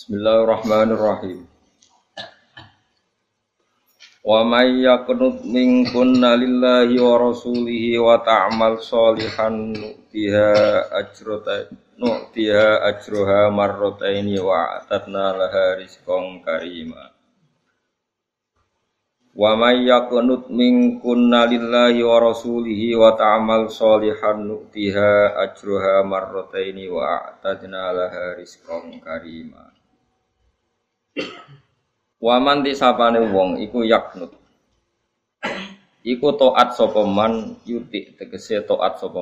Bismillahirrahmanirrahim. Wa may yaqnut minkunna lillahi wa rasulihi wa ta'mal sholihan nu'tiha ajrata nu'tiha ajruha marrataini wa atatna laha rizqan karima. Wa may yaqnut minkunna lillahi wa rasulihi wa ta'mal sholihan nu'tiha ajruha marrataini wa atatna laha rizqan karima. Waman disapane wong iku yaknut. Iku toat sapa man yuti tegese toat sapa.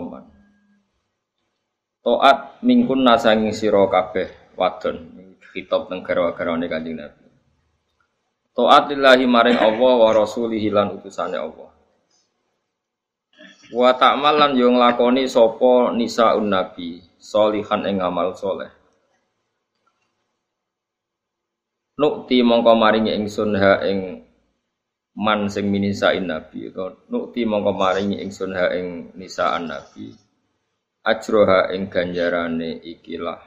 Toat mingkun nasanging sira kabeh wadon kitab teng garwa-garwane Kanjeng Nabi. Toat lillahi maring Allah wa rasulihi lan utusane Allah. Wa ta'mal lan yo nglakoni sapa nisaun nabi solihan ing amal soleh. Nukti mongko maringi ingsun ha ing man sing minisain nabi utawa nukti mongko maringi ingsun ha ing nisaan nabi. Ajroha ing ganjarane ikilah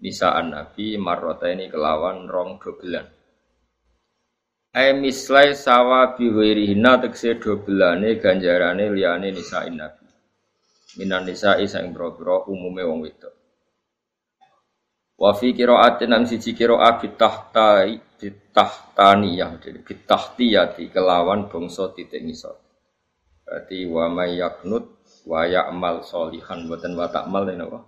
nisaan nabi marrota ini kelawan rong dobelan. Ai mislai sawa biwirihina tekse dobelane ganjarane liyane nisain nabi. Minan nisai sang boro-boro umume wong wedok Wa fi qiraatin nang siji qiraat bitahtai bitahtaniyah jadi bitahtiyati kelawan bangsa titik ngisor. Berarti wa may yaknut wa ya'mal solihan boten wa ta'mal ini apa?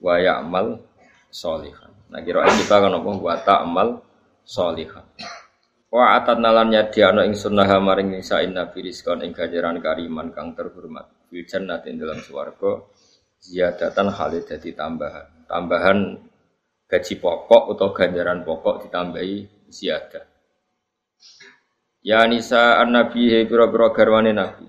Wa ya'mal solihan. Nah qiraat kita kan apa wa ta'mal solihan. Wa atat nalan nyadiano ing sunnah maring nisain nabi rizkon ing ganjaran kariman kang terhormat. Fil jannatin dalam swarga ziyadatan halid tambahan. Tambahan gaji pokok atau ganjaran pokok ditambahi ziyadah. Ya nisa an nabi he pira-pira garwane nabi.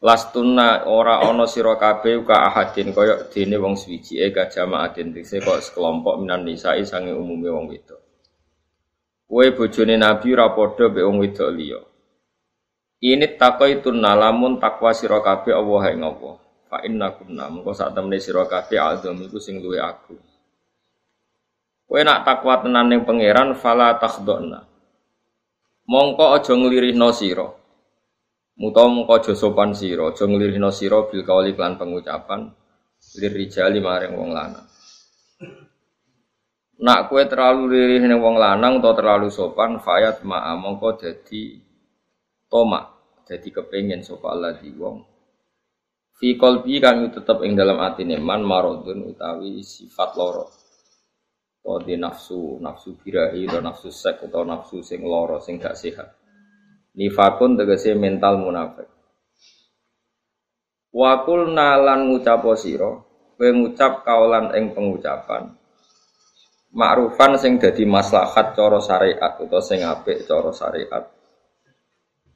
Lastuna ora ana sira kabeh ka ahadin kaya dene wong suwiji e ka jamaatin dise kok sekelompok minan nisa'i sange umume wong wedok. Kowe bojone nabi ora padha mbek wong wedok liya. Ini taqaitun lamun takwa sira kabeh Allah ing Allah. Fa inna kunna mengko sak temene sira kabeh azam iku sing luwe aku. Kowe nak takwa tenan ning pangeran fala takhdona. Mongko aja nglirihno sira. Muta mongko aja sopan sira, aja nglirihno sira bil kauli lan pengucapan lir rijali maring wong lanang. Nak kue terlalu lirih ning wong lanang atau terlalu sopan, fayat ma'a mongko dadi tomak, jadi kepengen sopa Allah di wong Fi qalbi kang tetep ing dalam atine man maradun utawi sifat loro. Di nafsu, nafsu birahi atau nafsu sek atau nafsu sing loro sing gak sehat. Nifakun tegese mental munafik. Wakul nalan ngucap sira, kowe ngucap kaulan ing pengucapan. Ma'rufan sing dadi maslahat cara syariat atau sing apik cara syariat.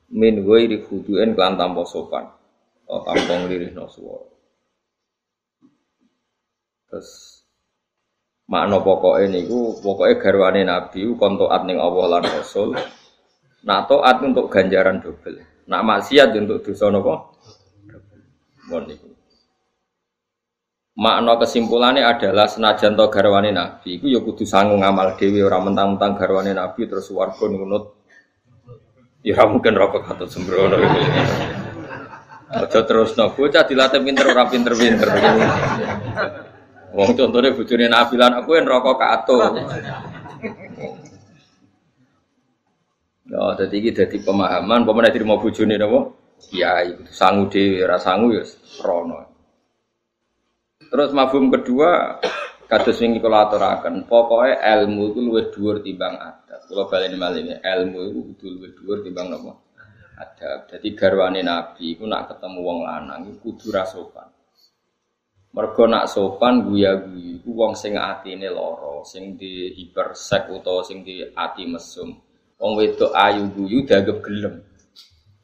Min ghairi khudu'in kelan sopan oh, tampung lirih no suara. Terus makna pokoknya niku pokoknya garwane Nabi kon taat ning Allah lan Rasul. Nak taat untuk ganjaran double. Nak maksiat untuk dosa napa? Mon niku. Makna kesimpulannya adalah senajan to garwane Nabi iku ya kudu sanggup ngamal dhewe ora mentang-mentang garwane Nabi terus warga nunut. Ya mungkin rokok atau sembrono. Aja terus no bocah dilatih pinter ora pinter-pinter. Wong contohnya bojone Nabi lan aku yang rokok kato. Ya, jadi ini jadi pemahaman, pemenang jadi mau bojone napa? Kiai, sangu dhewe ora sangu ya rono. Terus mafhum kedua kados wingi kula aturaken, pokoke ilmu itu luwih dhuwur timbang adat. Kula baleni malih ilmu itu luwih dhuwur timbang napa? Adab. Jadi garwane Nabi iku nak ketemu wong lanang iku kudu ra sopan. Mergo nak sopan guya-guyu iku wong sing atine lara, sing di hipersek utawa sing di ati mesum. Wong wedok ayu guyu dianggap gelem.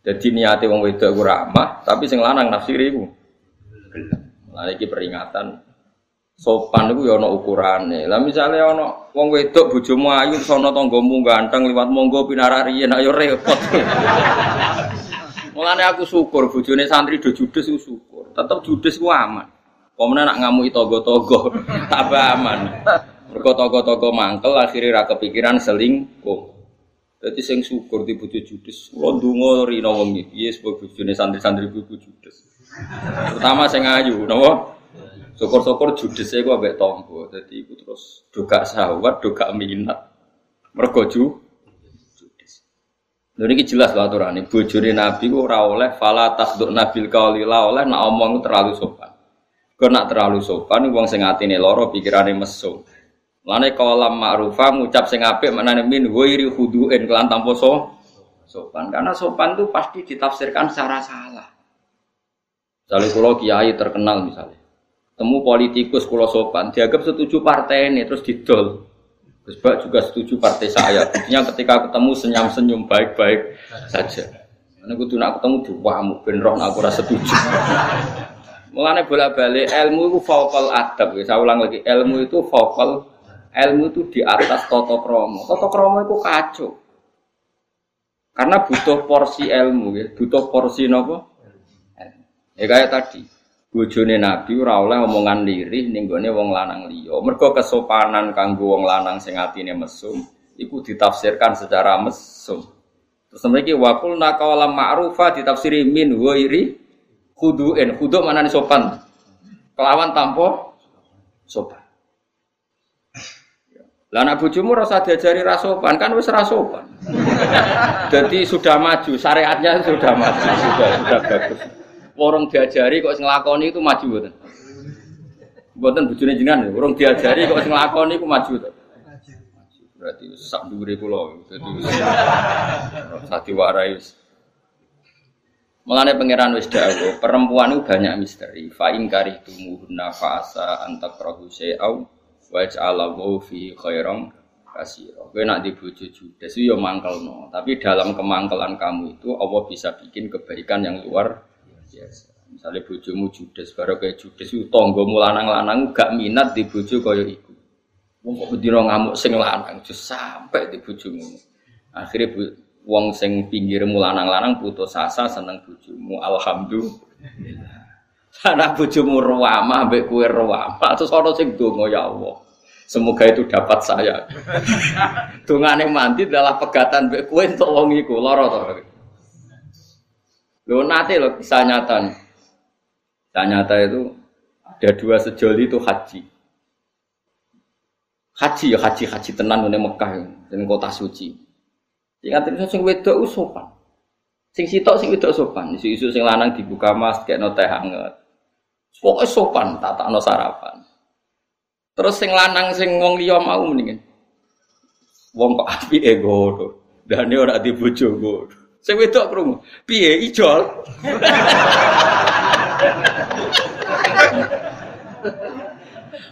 Jadi niate wong wedok iku ramah, tapi sing lanang nafsire iku gelem. Lah iki peringatan sopan itu ya ana ukurane. Lah misale ana wong wedok bojomu ayu sono tanggamu ganteng liwat monggo pinara riyen ayo repot. Mulane aku syukur bojone santri do judes ku syukur. Tetep judes ku aman. Pemenang nak ngamuk togo-togo, tambah aman. Mergo togo-togo mangkel akhirnya ra kepikiran selingkuh. Jadi sing syukur di bojo judes. Kula ndonga rino wong iki, sebab bojone santri-santri bojo judes. Terutama sing ayu, napa? Syukur-syukur judese ku ambek tombo. Dadi iku terus doga sahwat, doga minat. Mergo ju judes. Lha niki jelas lho aturane, bojone Nabi ku ora oleh fala tasduk nabil qauli la oleh nak omong terlalu sopan. Kau nak terlalu sopan, wong sing atine loro pikirane mesum. Lane kolam ma'rufa ngucap sing apik maknane min ghairi khudu'in kelan tanpa so, sopan. Karena sopan itu pasti ditafsirkan secara salah. Misalnya kalau kiai terkenal misalnya, temu politikus kalau sopan, dianggap setuju partai ini terus didol. Gus juga setuju partai saya. Intinya ketika ketemu senyum-senyum baik-baik saja. Karena gue tuh ketemu diwamu ben roh aku rasa setuju. Mulane bola-balik ilmu itu vokal adab. Saya ulang lagi, ilmu itu vokal ilmu itu di atas toto kromo. Toto kromo itu kacau. Karena butuh porsi ilmu, ya. butuh porsi nopo. Ya kayak tadi, bojone Nabi ora oleh omongan lirih ning gone wong lanang liya. Mergo kesopanan kanggo wong lanang sing atine mesum iku ditafsirkan secara mesum. Terus mriki waqul naqala ma'rufa ditafsiri min ghairi khudu'in. Khudu' mana sopan? Kelawan tanpa sopan. Lah anak bojomu rasa diajari rasopan kan wis rasopan. Jadi sudah maju, syariatnya sudah maju, sudah sudah bagus. Orang diajari kok sing lakoni itu maju mboten. Mboten bojone jenengan, orang diajari kok sing lakoni itu maju to. Berarti sak dhuwure kula. Dadi sati warai Mulane pangeran wis dawuh, perempuan itu banyak misteri. Fa in karihtumuhunna fa asa antakrahu syai'au wa fi khairan kasira. Kowe nak di bojo judes yo mangkelno, tapi dalam kemangkelan kamu itu Allah bisa bikin kebaikan yang luar biasa. Misalnya bojomu judes, baru kayak judes itu tonggomu lanang-lanang gak minat di bojo kaya iku. Wong kok bedino ngamuk sing lanang, just sampai di bojomu. Akhirnya wong sing pinggirmu lanang-lanang putus asa seneng bojomu. Alhamdulillah. Anak bojomu ruwama ambek kue ruwama terus ana sing donga ya Allah. Semoga itu dapat saya. Dungane mandi adalah pegatan mbek kue untuk wong iku to. Lho nate lho kisah nyata nih. Kisah nyata itu ada dua sejoli itu haji. Haji ya haji haji tenan ning Mekah ning kota suci. Ingat itu sing wedok sopan. Sing sitok sing wedok sopan. Isu-isu sing lanang dibuka mas kayak teh hangat. Pokoknya sopan, tak no sarapan. Terus sing lanang sing wong liya mau mendingan. Wong kok api ego to. Dane ora di bojoku. Sing wedok krungu. Piye ijol?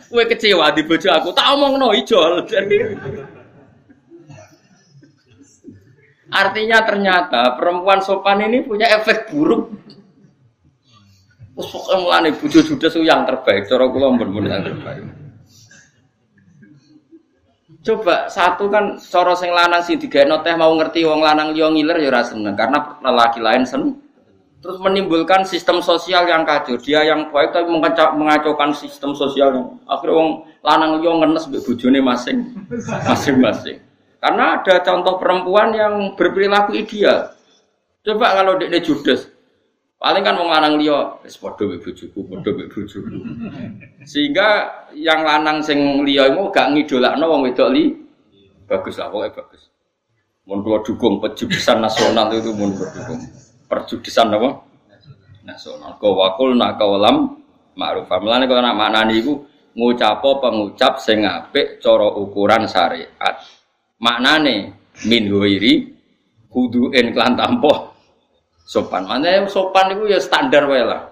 Kue kecewa di bojo aku, tak omong no ijol. Artinya ternyata perempuan sopan ini punya efek buruk Pokoknya mulane bojo judes yang terbaik, cara kula mbon yang terbaik. Coba satu kan cara sing lanang sing digawe teh mau ngerti wong lanang liya ngiler ya ora seneng karena lelaki lain seneng. Terus menimbulkan sistem sosial yang kacau. Dia yang baik tapi mengacaukan sistem sosial yang akhirnya wong lanang liya ngenes mbek bojone masing masing-masing. Karena ada contoh perempuan yang berperilaku ideal. Coba kalau dia judes, Paling kan wong lanang liya wis padha mek bojoku, padha mek bojoku. Sehingga yang lanang sing liya iku gak ngidolakno wong wedok li. Bagus lah pokoke bagus. Mun kula dukung pejudisan nasional itu mun kula dukung. Perjudisan apa? Nasional. Ko wakul nak kawalam ma'ruf. Mulane kok nak maknani iku ngucapo pengucap sing apik cara ukuran syariat. Maknane min huiri kudu en klan tampo sopan. Mana sopan itu ya standar wae lah.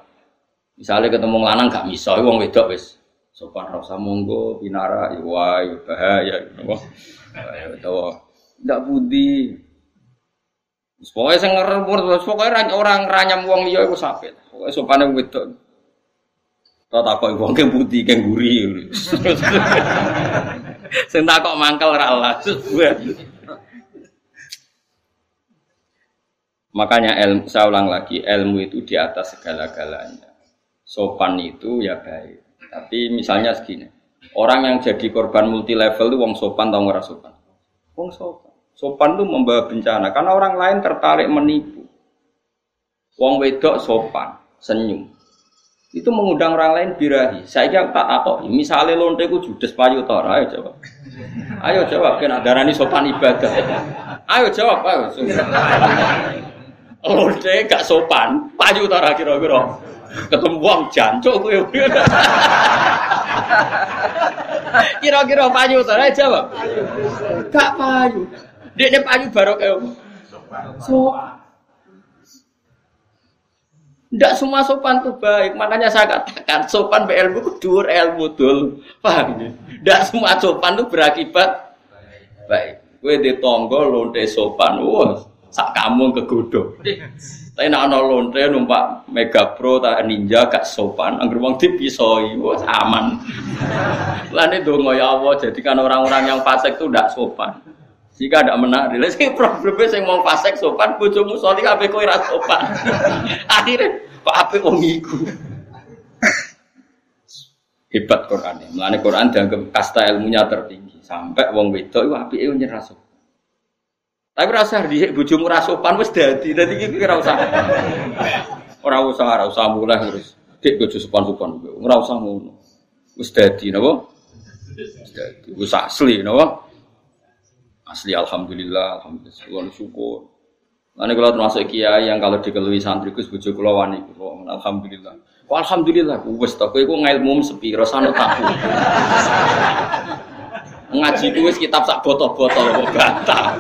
Misalnya ketemu lanang gak miso, wong wedok wis sopan rasa monggo binara ya wae bahaya. Ya tahu. Ndak budi. Pokoknya sing ngerempur, pokoknya orang ranyam wong liya iku sapit. Pokoknya sopane wedok. Tau takok wong ke budi ke guri. Sing takok mangkel ra lah. Makanya ilmu, saya ulang lagi, ilmu itu di atas segala-galanya. Sopan itu ya baik. Tapi misalnya segini, orang yang jadi korban multi level itu wong sopan atau ora sopan? Wong sopan. Sopan itu membawa bencana karena orang lain tertarik menipu. Wong wedok sopan, senyum. Itu mengundang orang lain birahi. Saya kira tak apa. Misalnya lonte ku judes payu tor, ayo jawab. Ayo jawab, kena darani sopan ibadah. Ayo jawab, ayo. Lonte gak sopan, payu tor kira-kira. Ketemu wong jancuk kowe. Kira-kira payu tor, ayo jawab. Gak payu. Dia payu baru kayak sopan. Tidak semua sopan itu baik, makanya saya katakan sopan be ilmu kudur ilmu dul, paham ya? Tidak semua sopan itu berakibat baik. Kue di tonggo lonte sopan, wah, sak kamu kegodo. Tapi nak ana lonte numpak Mega Pro tak Ninja gak sopan, angger wong dipisoi, wah aman. Lan itu ya Allah jadikan orang-orang yang fasik itu tidak sopan. Jika tidak menarik, lha sing problemnya sing mau fasik sopan, bojomu soli kabeh kowe ra sopan. Akhirnya kok apik wong iku. Hebat Quran. Mulane Quran dianggap kasta ilmunya tertinggi. Sampai wong wedok iku apike nyerah sopan. Tapi rasa dhisik bojomu ra sopan wis dadi. Dadi iki ora usah. Ora usah, ora usah mulai terus. Dik bojo sopan-sopan. Ora usah ngono. Wis dadi napa? Wis dadi. Wis asli napa? Asli alhamdulillah, alhamdulillah syukur. Nanti kalau termasuk kiai yang kalau dikelui santri gus bujuk kulo wani alhamdulillah. Kok alhamdulillah, wes tak kowe iku ngilmu sepi, rasane tahu. Ngaji ku wis kitab sak botol-botol kok bantah.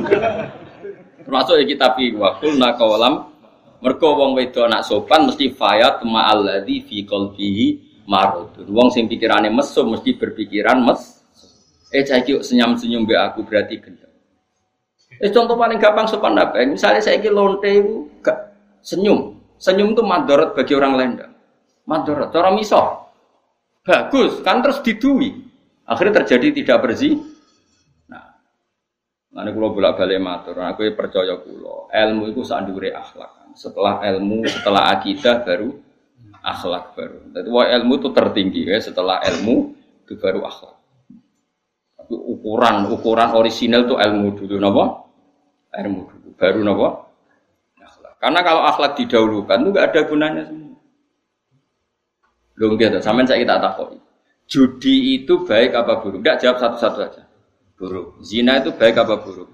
Termasuk kitab iki wa kulna qawalam mergo wong wedo anak sopan mesti fayat ma'alladzi fi qalbihi maradun. Wong sing pikirane mesum mesti berpikiran mes. Eh cah senyum-senyum be aku berarti gendeng. Eh, contoh paling gampang sopan apa? Misalnya saya lonte itu gak senyum. Senyum itu madorot bagi orang lain. Madorot. Cara misal. Bagus. Kan terus didui. Akhirnya terjadi tidak bersih. Nanti kalau bolak balik matur. Aku percaya kulo. Ilmu itu sandure akhlak. Setelah ilmu, setelah akidah baru akhlak baru. Wah ilmu itu tertinggi ya. Setelah ilmu itu baru akhlak. Tapi ukuran ukuran orisinal itu ilmu dulu, napa? ilmu dulu, baru nopo akhlak. Karena kalau akhlak didahulukan itu nggak ada gunanya semua. Loh gitu, sampean saya kita takoi. Judi itu baik apa buruk? Tidak jawab satu-satu aja. Buruk. Zina itu baik apa buruk?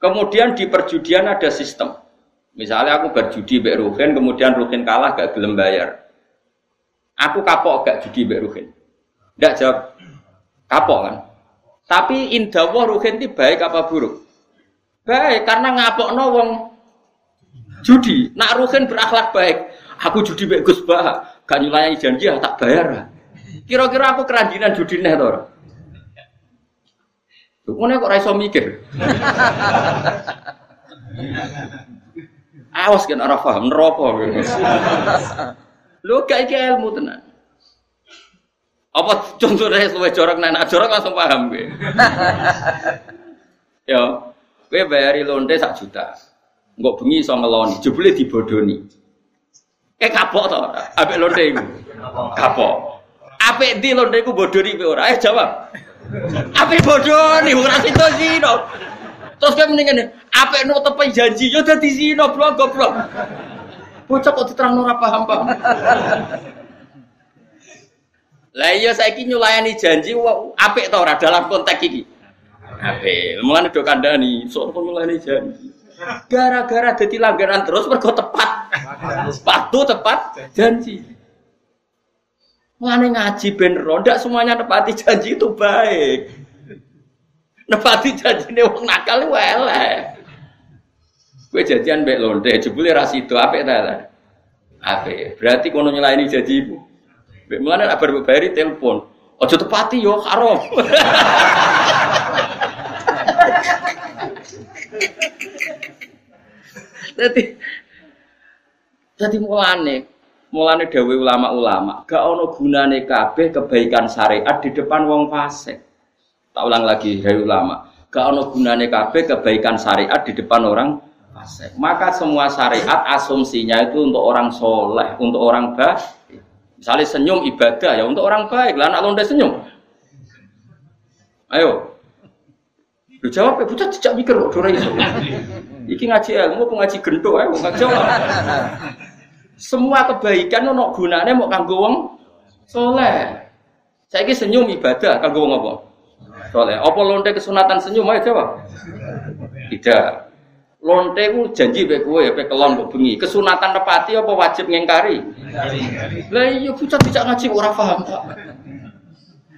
Kemudian di perjudian ada sistem. Misalnya aku berjudi Mbak Ruhin, kemudian Ruhin kalah gak gelem bayar. Aku kapok gak judi Mbak Ruhin. Tidak jawab kapok kan. Tapi indah Ruhin itu baik apa buruk? Baik, karena ngapok wong judi. Nak ruhin berakhlak baik. Aku judi baik Gus Bah, gak nyulayani janji tak bayar. Kira-kira aku keranjinan judi nih Mana kok raiso mikir? Awas kan arah paham neraka. Lu gak iki ilmu tenan. Apa contohnya sesuai jorok nana jorok langsung paham gue. ya, Kowe bayari lonte sak juta. Enggak bengi iso ngeloni, jebule dibodoni. Eh kapok to, ambek lonte iku. Kapok. Apik ndi lonte iku bodoni kowe ora? Eh jawab. Apik bodoni ora situ zino. Terus kowe mendingan apik no tepe janji yo dadi zino blok goblok. Bocah kok diterangno ora paham-paham. Lah iya saiki nyulayani janji apik to ora dalam konteks iki. Ape, mulane do kandhani, sok mulane janji. Gara-gara dadi langgaran terus mergo tepat. Sepatu tepat janji. Mulane ngaji ben rondak semuanya nepati janji itu baik. Nepati janji ini wong nakal elek. Kowe janjian mbek lonte, jebule ra sido apik ta. Apik. Berarti kono nyelaini janji ibu. Mulane nek bar bayari telepon. Aja tepati yo haram. Jadi jadi mulane mulane dawe ulama-ulama gak ono gunane kabeh kebaikan syariat di depan wong fasik. Tak ulang lagi hai ulama, gak ono gunane kabeh kebaikan syariat di depan orang fasik. Maka semua syariat asumsinya itu untuk orang soleh, untuk orang baik. Misalnya senyum ibadah ya untuk orang baik. Lah anak lonte senyum. Ayo. Lu jawab ya bocah tidak mikir kok ora iso. Iki ngaji ilmu ngaji gento ayo jawab. Semua kebaikan ono gunane mau kanggo wong soleh. Saya ini senyum ibadah kanggo wong apa? Soleh. Apa lonte kesunatan senyum ayo jawab. Tidak. Lonte ku janji bae kowe ya kelon kok bengi. Kesunatan nepati apa wajib ngengkari? Lah iya bocah tidak ngaji ora paham.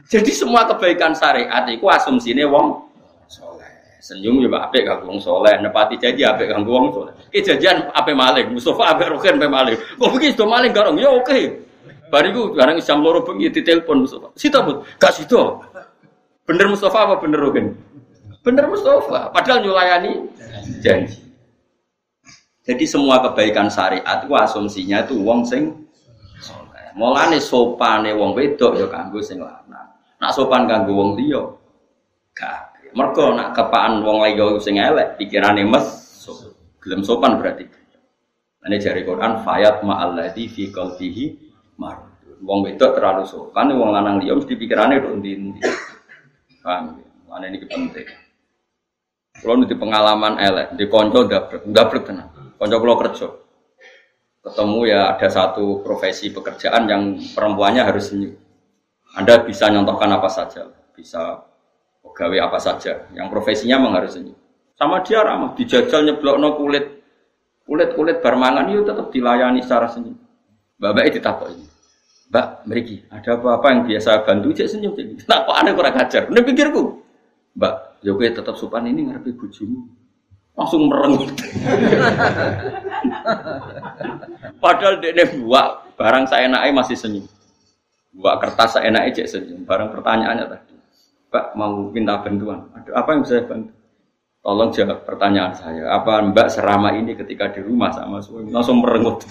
Jadi semua kebaikan syariat itu asumsinya wong. Senyum juga apik kanggo wong soleh, nepati janji apik kanggo wong soleh. Ki janjian apik maling, Mustafa apik roken apik maling. Kok begini sudah maling garong? Ya oke. Bariku barang jam loro bengi ditelepon Mustafa. Sita bud, gak sita. Bener Mustafa apa bener roken? Bener Mustafa, padahal nyulayani janji. Jadi semua kebaikan syariat itu asumsinya itu wong sing soleh. Mulane sopane wong wedok ya kanggo sing lanang. Nak sopan kanggo wong liya gak. Mergo nak kepaan wong liya sing elek pikirane mes gelem sopan berarti. Ini jari Quran fayat ma'alladzi fi qalbihi marud. Wong wedok terlalu sopan, wong lanang liya mesti pikirane tok ndi-ndi. Paham? Mana ini penting. Kalau nanti pengalaman elek, di konco dablek, dablek tenang. Konco kalau kerja, ketemu ya ada satu profesi pekerjaan yang perempuannya harus senyum. Anda bisa nyontohkan apa saja, bisa pegawai apa saja, yang profesinya memang harus senyum. Sama dia ramah, dijajal nyeblok no kulit, kulit kulit barmangan itu tetap dilayani secara senyum. Bapak itu takut ini. Mbak, meriki, ada apa-apa yang biasa bantu cek senyum cek. Nah, kok aneh kurang ajar? Ini pikirku. Mbak, ya gue tetap sopan ini ngarepe bojomu. Langsung merengut. Padahal dia buat barang saya naik masih senyum. Buat kertas saya naik cek senyum. Barang pertanyaannya tadi. Mbak mau minta bantuan. Ada apa yang bisa saya bantu? Tolong jawab pertanyaan saya. Apa Mbak serama ini ketika di rumah sama suami langsung merengut.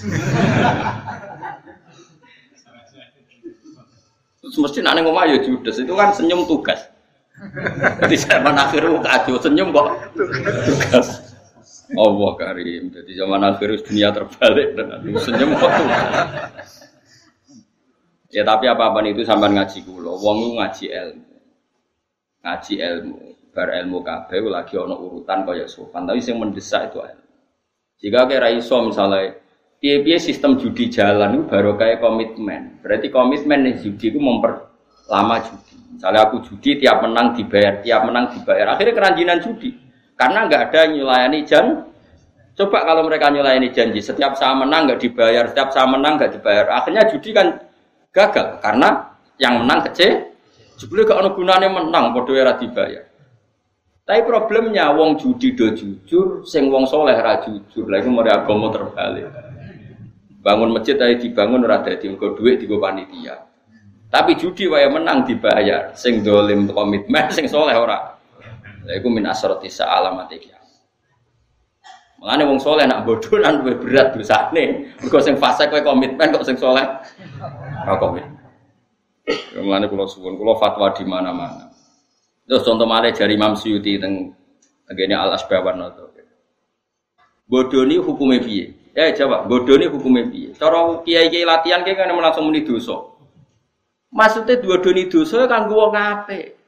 Mesti nanti ngomong ayo judes itu kan senyum tugas. Jadi zaman akhir kacau senyum kok tugas. Allah karim. Jadi zaman akhir dunia terbalik dan senyum kok tugas. Ya tapi apa-apa itu sampai ngaji kulo. Wong ngaji ilmu. Ngaji ilmu. Bar ilmu kabeh lagi ono urutan kaya sopan. Tapi yang mendesak itu ilmu. Jika kira iso misalnya piye-piye sistem judi jalan itu baru kayak komitmen. Berarti komitmen nih judi itu memperlama judi. Misalnya aku judi tiap menang dibayar, tiap menang dibayar. Akhirnya keranjinan judi. Karena nggak ada nyulayani jan. Coba kalau mereka nyulayani janji, setiap saya menang nggak dibayar, setiap saya menang nggak dibayar. Akhirnya judi kan gagal karena yang menang kecil. Jebule gak ono gunane menang padha ora dibayar. Tapi problemnya wong judi do jujur, sing wong soleh ra jujur. Lah iku mari agama terbalik. Bangun masjid ae dibangun ora dadi engko dhuwit digo panitia. Tapi judi wae menang dibayar. Sing dolim komitmen, sing soleh ora. Lah iku min asrati alamat iki. Mengenai wong soleh nak bodoh luwih berat dosane. Mergo sing fase kowe komitmen kok sing soleh ora komitmen. Mengenai kula suwun, kula fatwa di mana-mana. Terus contoh malih jari Imam Suyuti teng ngene Al Asbawan itu. Bodoh ini hukumnya piye? Ya jawab, bodoh ini hukumnya piye? Cara kiai-kiai latihan kayak kan langsung muni dosa. Maksudnya dua doni dosa kanggo wong apik.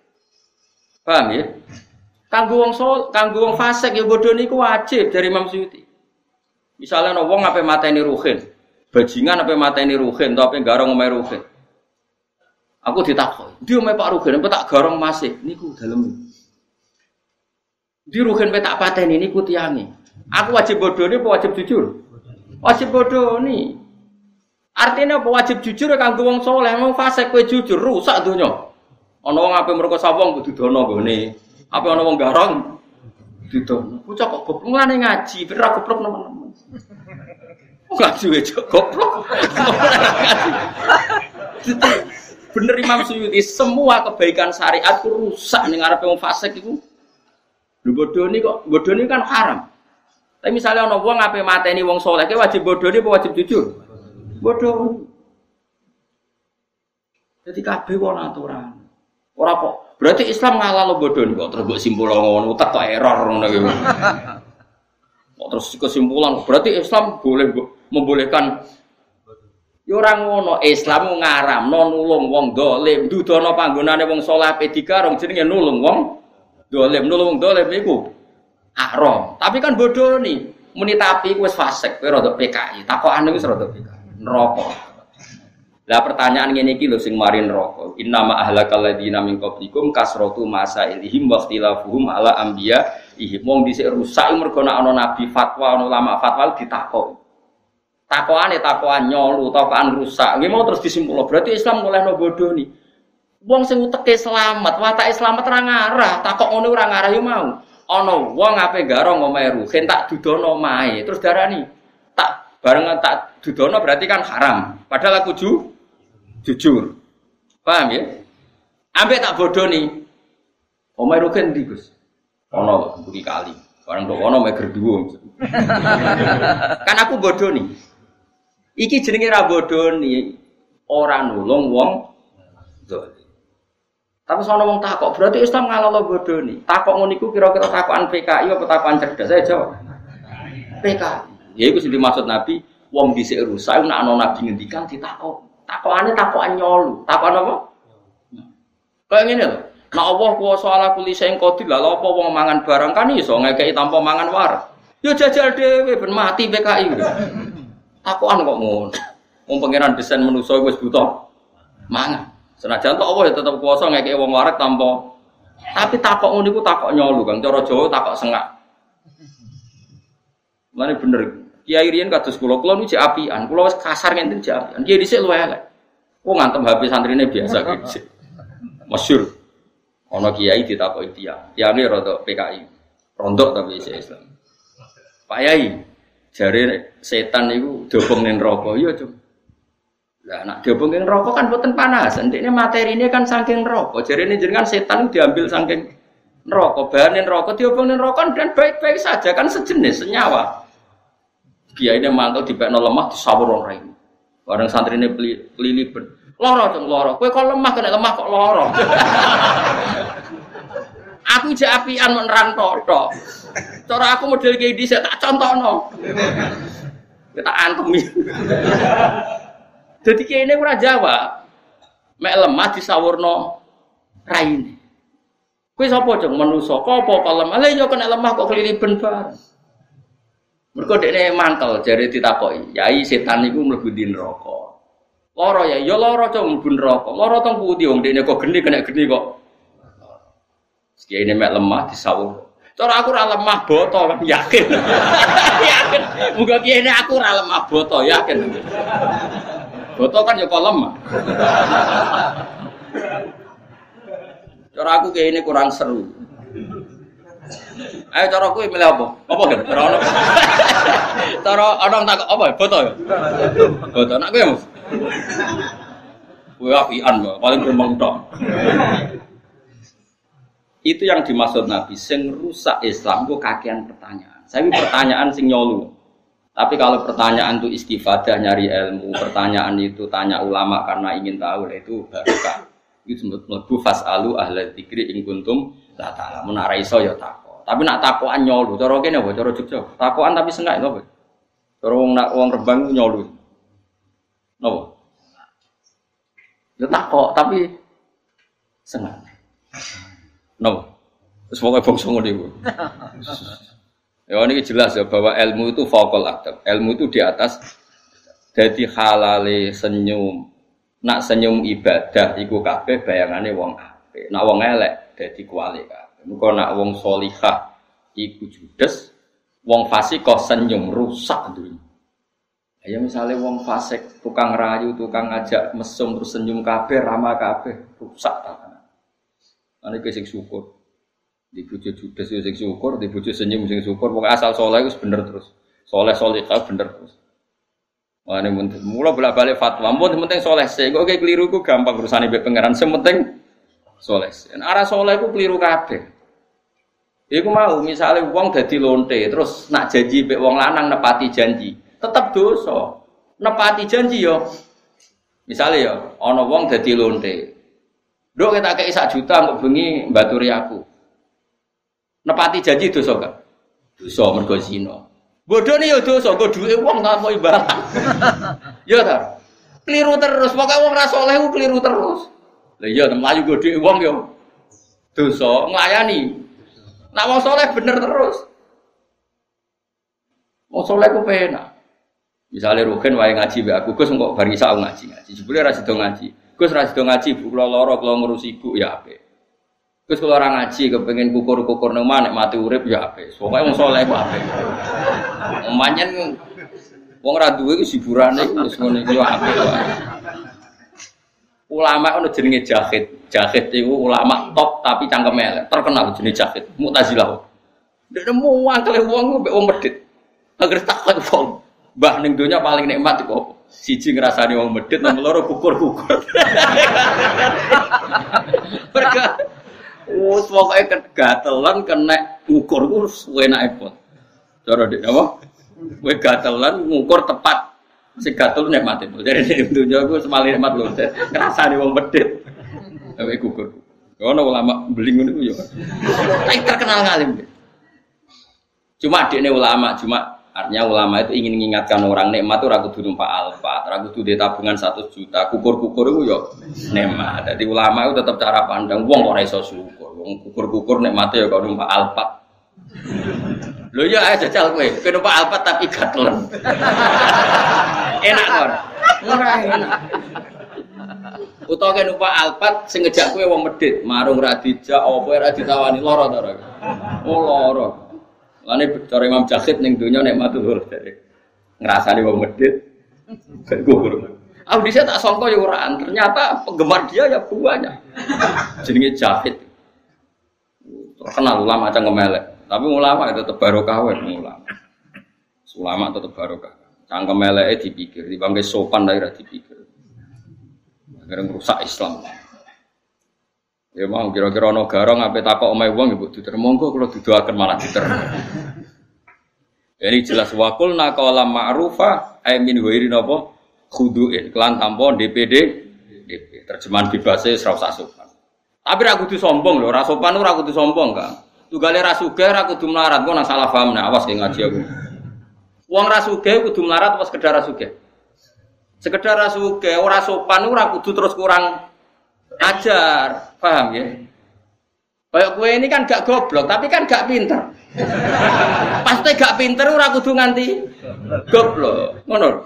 Paham ya? Kanggo wong sol, kanggo wong fasik ya bodoh niku wajib dari Imam Suyuti. Misalnya no wong apa mateni ruhin, bajingan apa mateni ruhin, atau apa garong omahe ruhin. Aku ditakoi, dia omahe Pak apa tak garong masih, niku dalem. Di ruhin pe tak pateni niku tiangi. Aku wajib bodoh ini, wajib jujur? Wajib bodoh nih. Artinya apa wajib jujur ya kanggo wong soleh, wong fasik kowe jujur rusak donya. Ana wong ape mergo sawong kudu dono gone. Apa ana wong garong didono. Bocah kok goblok ngene ngaji, ben ra goblok nemen-nemen. Ngaji wae goblok. Bener Imam Suyuti, semua kebaikan syariat itu rusak ning ngarepe wong fasik iku. Lho bodoni kok, bodoni kan haram. Tapi misalnya ana wong ape mateni wong soleh, wajib bodoni apa wajib jujur? Bodoh. Jadi kabeh wong aturan. Ora kok. Berarti Islam ngalah lo bodoh kok terus mbok simpul ngono utek kok error ngono iki. Kok terus kesimpulan berarti Islam boleh membolehkan Ya ora ngono, Islam ngaramno nulung wong dolim, dudono panggonane wong saleh ape dikarung jenenge nulung wong dolim, nulung dolim iku haram. Tapi kan bodoh nih, muni tapi wis fasik, kowe rada PKI, takokane wis rada PKI. Neraka. Lah pertanyaan ngene iki lho sing mari neraka. Inna ma ahlakal ladina min qablikum kasratu masailihim wa ikhtilafuhum ala anbiya ihim. Wong dhisik rusak mergo ana nabi fatwa, ana ulama fatwa ditakok. Takokane takokan nyolu, takokan rusak. Nggih mau terus disimpul. Berarti Islam mulai no bodoh nih. Wong sing uteke selamat, watake selamat ra ngarah, takok ngono ora ngarah yo mau. Ana wong ape garong omahe ruhen tak dudono omahe. Terus darani tak barengan tak dudono berarti kan haram. Padahal aku ju, jujur. Paham ya? Ambek tak bodoh nih. Omahe ruhen ndi, Gus? Ana buri kali. Barang kok ono meger dhuwur. kan aku bodoh nih. Iki jenenge ra bodoni ora nulung wong zalim. Tapi sono wong takok, berarti Islam ngalalo bodoni. Takok ngono iku kira-kira takokan PKI apa takokan cerdas? Saya jawab. PKI. Ya iku sing dimaksud Nabi, wong dhisik rusak nek ana nabi ngendikan ditakok. Takokane takokan nyolu. Takokan apa? Kayak ngene lho. Nek Allah kuwasa ala kulli sing qadir, lha apa wong mangan barang kan iso ngekeki tanpa mangan war. Ya jajal dhewe ben mati PKI. Takuan kok ngono. Wong pangeran desain manusa wis buta mangan. Senajan tok Allah ya tetep kuasa ngekek wong warak tanpa tapi takok ngono iku takok nyolu, Kang. Cara Jawa takok sengak. Mane bener. Kiai riyen kados kula, kula niku apian. Kula wis kasar ngenten jek apian. Kiai dhisik luwe elek. Kok ngantem HP santrine biasa gitu. Masyur. Ana kiai ditakoki tiang. Tiange rada PKI. Rondok tapi Islam. Pak Yai, Jare setan itu dobong ning neraka. Iya, Cung. Lah nak ning neraka kan boten panas. Ndekne materi ini kan saking neraka. Jare ini jenengan setan diambil saking neraka. Bahan neraka diobong neraka kan baik-baik saja kan sejenis senyawa. Kiai ini mantul dipekno lemah disawur santri ini pelili ben. Loro cung loro. Kowe kok lemah kena lemah kok loro. Aku jek apian menerang tok. Cara aku model kayak saya tak contohno. Kita antemi. Jadi kayak ini ora Jawa. Mek lemah disawurno raine. Kuwi sapa jeng manusa? Kok lemah? Lah yo kena lemah kok keliliben bareng. Mergo dekne mangkel jare ditakoki. Yai setan niku mlebu di. Loro ya, ya loro cok mlebu neraka. Loro teng pundi wong dekne kok geni kena geni kok Kiai ini mek lemah disawur. Cara aku ora lemah boto kan yakin. yakin. Muga kiai ini aku ora lemah boto yakin. Boto kan ya kok lemah. Cara aku kiai ini kurang seru. Ayo cara aku milih apa? Apa kan? Cara ono. Cara ono tak apa? Boto ya. Boto nak kowe. Kowe apian paling gremeng tok. Itu yang dimaksud Nabi, sing rusak Islam itu kakean pertanyaan. Saya pertanyaan sing nyolu. Tapi kalau pertanyaan itu istifadah nyari ilmu, pertanyaan itu tanya ulama karena ingin tahu, itu barokah. Itu mlebu fasalu ahla dzikri ing kuntum la ta'ala. Menara iso ya. Tapi nak takokan nyolu, cara kene apa? Cara Jogja. Takokan tapi sengak apa? Cara wong nak wong Rembang nyolu. Napa? Ya takok tapi sengak. No. Terus pokoknya bangsa ngono iku. Ya ini jelas ya bahwa ilmu itu vokal adab. Ilmu itu di atas jadi halale senyum. Nak senyum ibadah iku kabeh bayangane wong apik. Nak wong elek dadi kuali kabeh. Muga nak wong solihah iku judes, wong fasik kok senyum rusak dunia. Ya misalnya wong fasik tukang rayu, tukang ngajak mesum terus senyum kabeh, ramah kabeh, rusak tak. Ane ke sing syukur. Di bojo judes yo sing syukur, di bojo senyum sing syukur. Pokoke asal soleh wis bener terus. Soleh solihah bener terus. Ane mungkin mula bolak-balik fatwa. Mun penting soleh sih. Kok kayak keliru ku gampang urusane mbek pangeran. Sementing soleh. Arah soleh ku keliru kabeh. Iku mau misalnya uang dadi lonte terus nak janji mbek wong lanang nepati janji, tetap dosa. Nepati janji yo. Misalnya yo, ono wong dadi lonte, Dok kita kayak sak juta untuk bengi baturi aku. Nepati janji dosa gak? Dosa mergo zina. Bodoh nih ya dosa, gue duit uang tak mau ibarat. ya tak. Keliru terus, pokoknya wong ra saleh ku keliru terus. Lah iya mlayu gede wong yo. Dosa nglayani. Nak wong saleh bener terus. Wong saleh ku penak. Misalnya Rukin wae ngaji be aku, Gus kok bar isa ngaji ngaji. Jebule ra sido ngaji. Gus ra sido ngaji, bu kula lara kula ngurus ibu ya apik. Gus kula ora ngaji kepengin kukur-kukur nang nek mati urip ya apik. Pokoke wong saleh ku apik. Manyen wong ra duwe ku hiburane wis ngono iku apik wae. Ulama ono jenenge Jahid. Jahid itu ulama top tapi cangkem elek. Terkenal jenenge Jahid. Mu'tazilah. Dia muangkel wong mbek wong medit. Agar takut wong. Mbah ning donya paling nikmat iku apa? Siji ngrasani wong medit, nomor loro kukur-kukur. Mereka Wes pokoke gatelan kena ngukur ku enake pun. Cara dik apa? Kowe gatelan ngukur tepat si gatel nikmat itu. Jadi ning donya ku semali nikmat lho. Ngrasani wong medit. Kowe kukur. Ono ulama beling ngono yo. Tapi terkenal ngalim. Cuma dekne ulama, cuma Artinya ulama itu ingin mengingatkan orang nikmat itu ragu kudu numpak alfa, ragu kudu tabungan satu juta, kukur-kukur itu yo nikmat. Jadi ulama itu tetap cara pandang wong ora iso syukur. Wong kukur-kukur nikmat ya kalau numpak alfa. Lho ya aja jajal kowe, kowe numpak alfa tapi gatelan. enak kon. Ora enak. Utawa kowe numpak alfa sing ngejak kowe wong medit, marung ra dijak apa ora ditawani lara to ora. Oh lara. Lane cara Imam Jahid ning donya nek matu lur dari ngrasani wong medit. Gugur. Aku dhisik tak sangka ya ora ternyata penggemar dia ya banyak. Jenenge Jahid. Terkenal ulama macam ngemelek. Tapi ulama itu tetap barokah wae ulama. Ulama tetap barokah. Cangkem eleke dipikir, dibangke sopan dari dipikir. Akhirnya merusak Islam. Ya mau kira-kira ono garong ape takok omahe wong ibu diter monggo kula didoaken malah diter. Ini jelas wakul naqala ma'rufa ay min wairi napa khuduin kelan DPD DP terjemahan bebasnya serau sopan. Tapi ra kudu sombong lho, ra sopan ora kudu sombong kan. Tugale ra sugih ra kudu melarat, kok nang salah paham nah awas ki ngaji aku. Wong ra sugih kudu melarat apa sekedar ra? Sekedar ra sugih ora sopan ora kudu terus kurang ajar, paham ya? Kayak gue ini kan gak goblok, tapi kan gak pinter. Pasti gak pinter ora kudu nganti goblok. Ngono.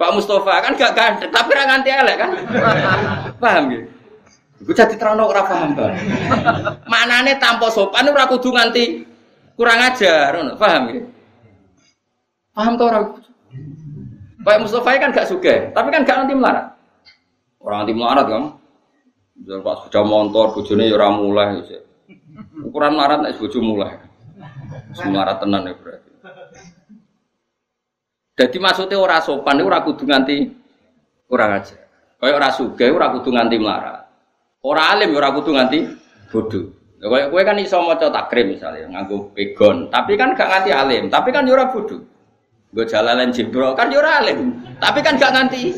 Pak Mustafa kan gak ganteng, tapi ora nganti elek kan? Paham ya? Gue jadi terano ora paham bang. Manane tanpa sopan ora kudu nganti kurang ajar, ngono. Paham ya? Paham tuh orang? Pak Mustafa kan gak suka, tapi kan gak nanti melarat. Orang nanti melarat kan? Misal pas sepeda motor, bojone ya ora mulai. Ukuran marat nek bojo mulai. Semarat tenan ya berarti. Jadi maksudnya ora sopan itu ora kudu nganti kurang aja. Kayak ora sugih ora kudu nganti melarat. Ora alim ya ora kudu nganti bodoh. Kayak kowe kan iso maca takrim misalnya nganggo pegon, tapi kan gak nganti alim, tapi kan yo ora bodoh. Gue jalalan jebro kan yo ora alim, tapi kan gak nganti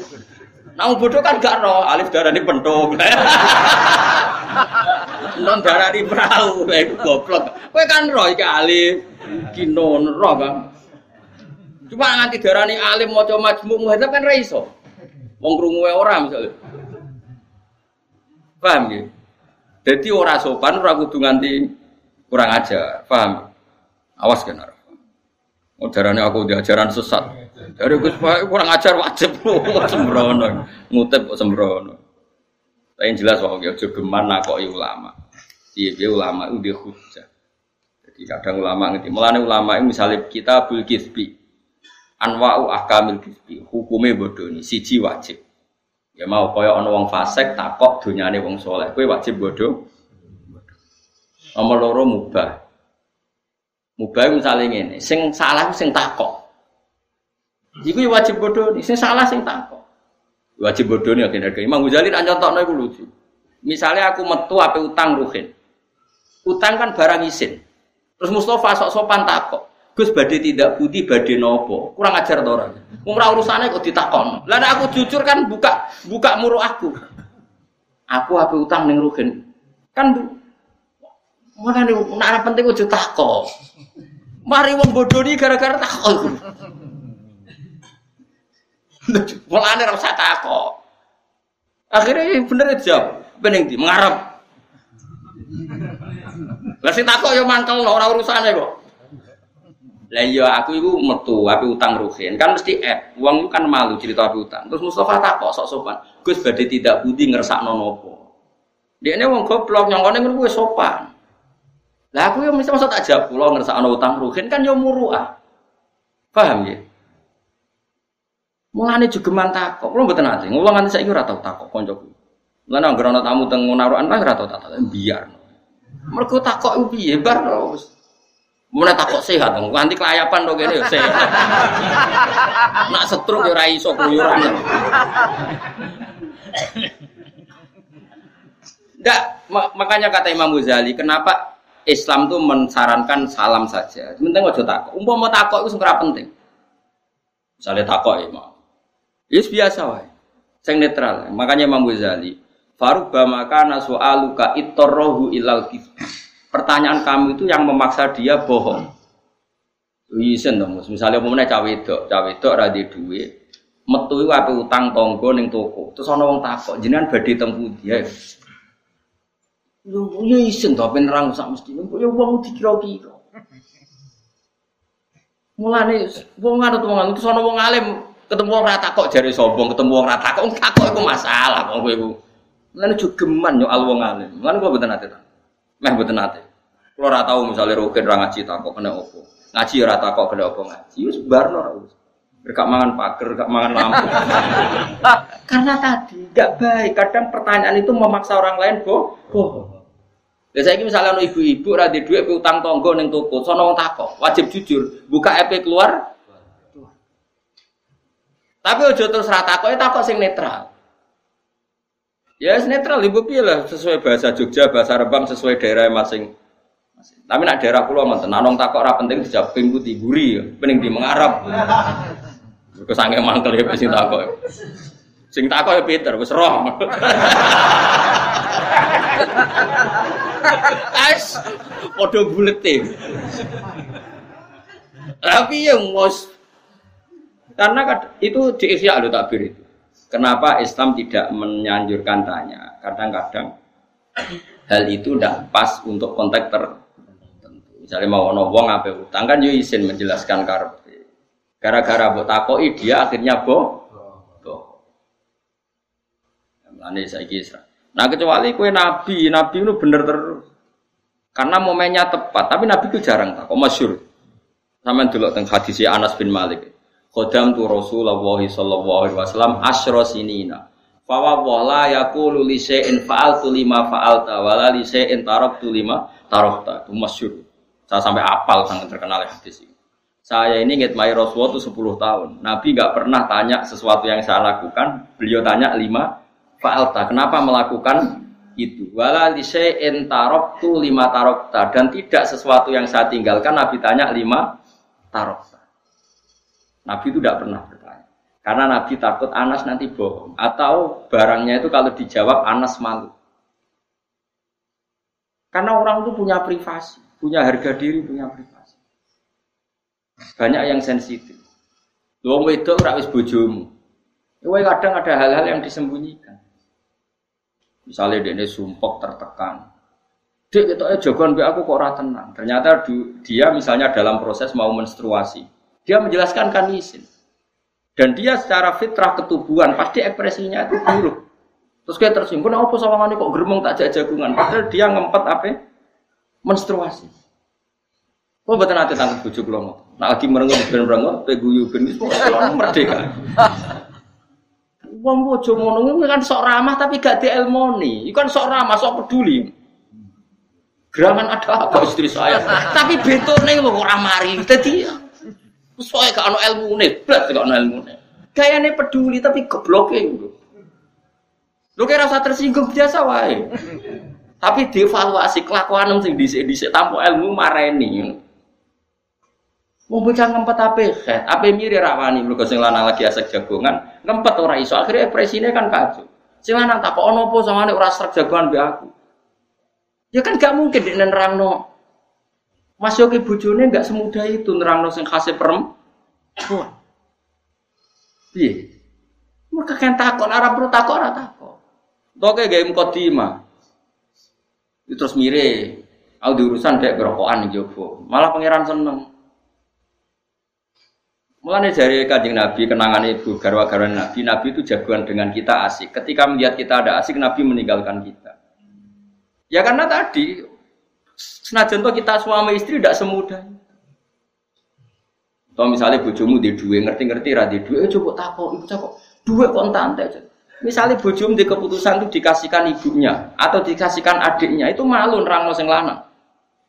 Nah, bodoh kan gak roh, alif darah ini pentung. Non darah ini perahu, itu goblok. Kue kan roh iki alif, kinon roh kan. Cuma nganti darah ini alim mau coba majmuk muhadzab kan raiso. Wong krungu orang misalnya. Paham ya? Jadi orang sopan ora kudu nganti kurang ajar, paham? Awas kan. Oh darahnya aku diajaran sesat. Dari Gus kurang ajar wajib sembrono, ngutip sembrono. Tapi yang jelas wong ya geman nakoki ulama. Iya, dia ulama itu dia hujah. Jadi kadang ulama ngerti. Mulane ulama itu misalnya kita bul kisbi, anwa'u ahkamil kisbi, hukumnya bodoh siji wajib. Ya mau kaya ana wong fasik takok donyane wong soleh, kowe wajib bodoh. Nomor loro mubah. Mubah misalnya ngene, sing salah sing takok. Iku ya wajib bodoh nih. Sing salah sing takok. Wajib bodoh nih akhirnya. Imam Ghazali tak contohnya itu lucu. Misalnya aku metu apa utang ruhin. Utang kan barang isin. Terus Mustafa sok sopan takok. Gus badai tidak putih, badai nopo. Kurang ajar tuh orang. Umrah urusannya kok ditakon. Lalu aku jujur kan buka buka muruh aku. Aku apa utang neng ruhin. Kan. Mana nih, nak penting ujung takok. Mari wong bodoh nih gara-gara takok. Mulane ora usah takok. Akhirnya bener jawab, bening di mengarep. Lah sing takok yo mangkel ora urusane kok. Lah iya aku iku metu api utang ruhin. Kan mesti eh wong kan malu cerita api utang. Terus Mustafa takok sok sopan. Gus badhe tidak budi ngersakno. Dia ini wong goblok nyongkone ngono kuwi sopan. Lah aku yo mesti masa tak jawab kula ngersakno utang ruhin kan yo muruah. Paham ya? Mulane juga takok, kula mboten ate. Wong nganti saiki ora tau takok kancaku. Mulane anggere ana tamu teng narukan lah ora tau takok, biar. Mergo takok ku piye bar wis. Mulai takok sehat, nganti kelayapan to kene sehat. Nak setruk ya ora iso keluyuran. Enggak, makanya kata Imam Ghazali, kenapa Islam tuh mensarankan salam saja. Penting aja takok. Umpama takok itu sebenarnya penting. Misalnya takok ya, mau. Itu biasa wae. Sing netral. Makanya Imam Ghazali, Faruba maka nasu'aluka itorrohu ilal Pertanyaan kamu itu yang memaksa dia bohong. Isen dong, misalnya pemenang cawe itu, cawe itu ada duit, metu itu apa utang tonggo neng toko, terus orang wong takok, jenengan badhe tempu dia. Yo yo isen to ben nerang sak mesti, yo wong dikira-kira. Mulane wong ana wong terus ana wong alim ketemu wong rata kok jari sombong, ketemu wong rata kok takok iku masalah kok kowe iku. Mulane jogeman yo al wong alim. Mulane kok mboten ate ta. Meh mboten ate. Kulo ora tau misale roken ra ngaji takok kena opo. Ngaji ora takok kena opo ngaji wis barno. Gak mangan pager, gak mangan lampu. Karena tadi gak baik. Kadang pertanyaan itu memaksa orang lain boh, bohong. Ya saya misalnya ibu-ibu radhi duit utang tonggo neng toko, sono takok, wajib jujur, buka EP keluar, tapi ojo terus rata kok, takok sing netral. Ya netral ibu pilih sesuai bahasa Jogja, bahasa Rembang sesuai daerah masing. Tapi nak daerah pulau mantan, nanong takok ora penting dijawab pinggu diguri, pening di mengarap. Kesange mangkel ya sing takok. Sing takok ya Peter, wis roh. Ais, padha. Tapi yang mos karena itu di Ihya al Takbir itu. Kenapa Islam tidak menyanjurkan tanya? Kadang-kadang hal itu tidak pas untuk konteks tertentu. Misalnya mau ono wong apa utang kan yo izin menjelaskan karpe. Gara-gara mbok takoki dia akhirnya boh. Boh. Saiki Nah kecuali kue nabi, nabi itu bener terus. Karena momennya tepat, tapi nabi itu jarang tak. Kok masyur? Sama dulu tentang hadisnya Anas bin Malik. Khodam tu Rasulullah sallallahu alaihi wasallam asyra sinina. Fawa wala yaqulu li syai'in fa'altu lima fa'alta wala li syai'in taraktu lima tarakta. Itu masyhur. Saya sampai apal sangat terkenal hadis ini. Saya ini ngitmai Rasulullah itu 10 tahun. Nabi nggak pernah tanya sesuatu yang saya lakukan. Beliau tanya lima fa'alta. Kenapa melakukan itu? Wala li syai'in taraktu lima tarakta. Dan tidak sesuatu yang saya tinggalkan Nabi tanya lima tarakta. Nabi itu tidak pernah bertanya. Karena Nabi takut Anas nanti bohong. Atau barangnya itu kalau dijawab Anas malu. Karena orang itu punya privasi. Punya harga diri, punya privasi. Banyak yang sensitif. Wong wedok ora wis bojomu. Kowe kadang ada hal-hal yang disembunyikan. Misalnya dia ini sumpok tertekan. Dek itu jagoan be aku kok ora tenang. Ternyata dia misalnya dalam proses mau menstruasi. Dia menjelaskan kan izin. Dan dia secara fitrah ketubuhan pasti ekspresinya itu buruk. Terus kayak tersinggung, apa sama kok geremong tak jagungan? Padahal dia ngempet apa? Menstruasi. Kok betul nanti tangkap bujuk lo Nah lagi merengut ben merengut, peguyu ben itu merdeka. Wong bojo ngono kan sok ramah tapi gak dielmoni. Iku kan sok ramah, sok peduli. Gerangan ada apa istri saya? tapi betone lho ora mari. Dadi Soalnya gak ada ilmu nih, belas gak ada ilmu nih. Kayaknya peduli tapi gobloknya gitu. Lu kira rasa tersinggung biasa wae. tapi dievaluasi kelakuan sing dhisik-dhisik tanpa ilmu mareni. Mau bocah ngempet apa ya? Apa mirip rawani mergo sing lanang lagi asek jagongan, ngempet ora iso. Akhirnya ekspresine kan kacau. Sing lanang tak kok ono apa sangane ora srek jagongan be aku. Ya kan gak mungkin di nerangno Mas Yogi bujune nggak semudah itu nerangno sing khase perempuan. Iya. Mereka kan takut, arah perlu takut, arah takut. Toke gaya mukadimah. Terus mire, aku diurusan kayak berokokan di Jopo. Malah pangeran seneng. Mulanya dari kanjeng Nabi kenangan ibu garwa-garwa Nabi, Nabi itu jagoan dengan kita asik. Ketika melihat kita ada asik, Nabi meninggalkan kita. Ya karena tadi senajan kita suami istri tidak semudah. Atau misalnya bojomu di dua ngerti-ngerti radhi dua, eh, coba takut, ibu takut dua kontan aja. Misalnya bojomu di keputusan itu dikasihkan ibunya atau dikasihkan adiknya, itu malu nerang sing lanang.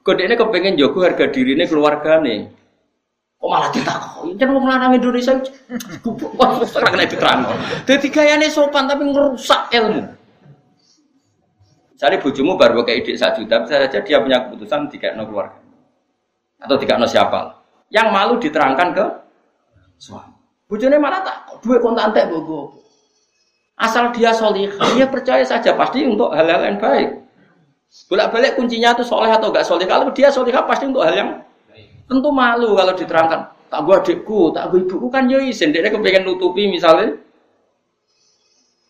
Kode ini kepengen jogo harga diri ini keluarga nih. Kok malah ditakoni? Jan wong lanang Indonesia gubuk kok ora kena diterangno. Dadi gayane sopan tapi ngerusak ilmu. Misalnya bojomu baru kayak ide satu juta, bisa saja dia punya keputusan tiga no keluarga atau tiga no siapa. Yang malu diterangkan ke suami. Bojone malah tak dua kontan teh bogo. Asal dia solih, dia percaya saja pasti untuk hal-hal yang baik. Bolak-balik kuncinya itu soleh atau enggak soleh. Kalau dia soleh pasti untuk hal yang Tentu malu kalau diterangkan. Tak gua adikku, tak gua ibuku kan yo isin. Dia kepengen nutupi misalnya.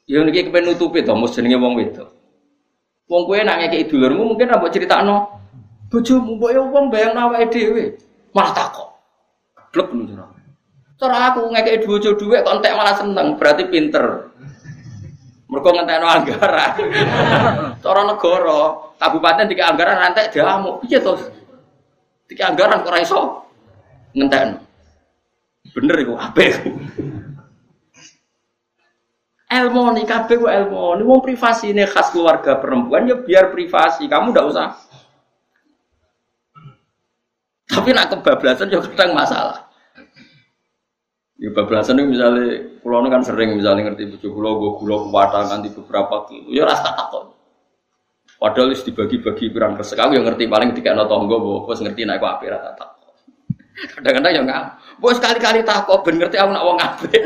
Ya niki kepengen nutupi to, mus jenenge wong wedok. Wong kowe nak ngekeki dulurmu mungkin rambut critakno. Bojomu mbok wong bayang awake dhewe. Malah takok. Blek ngono cara. Cara aku ngekeki bojo dhuwit kok entek malah seneng, berarti pinter. Mergo ngentekno anggaran. Cara negara, kabupaten tiga anggaran nanti diamuk. Piye to? Tiga anggaran kok iso ngenten. Bener iku apik. Ilmu nih kabeh ku mau privasi ini khas keluarga perempuan ya biar privasi. Kamu ndak usah. Tapi nak kebablasan ya kadang masalah. Ya bablasan itu misalnya pulau kan sering misalnya ngerti bujuk pulau gue pulau kuwata nanti beberapa kilo. Ya rasa takut. Padahal dibagi-bagi pirang resek. Aku yang ngerti paling tiga no tonggo, bos ngerti naik api rata tak. Kadang-kadang ya nggak. Bos sekali-kali takut, ben ngerti aku nak wong api.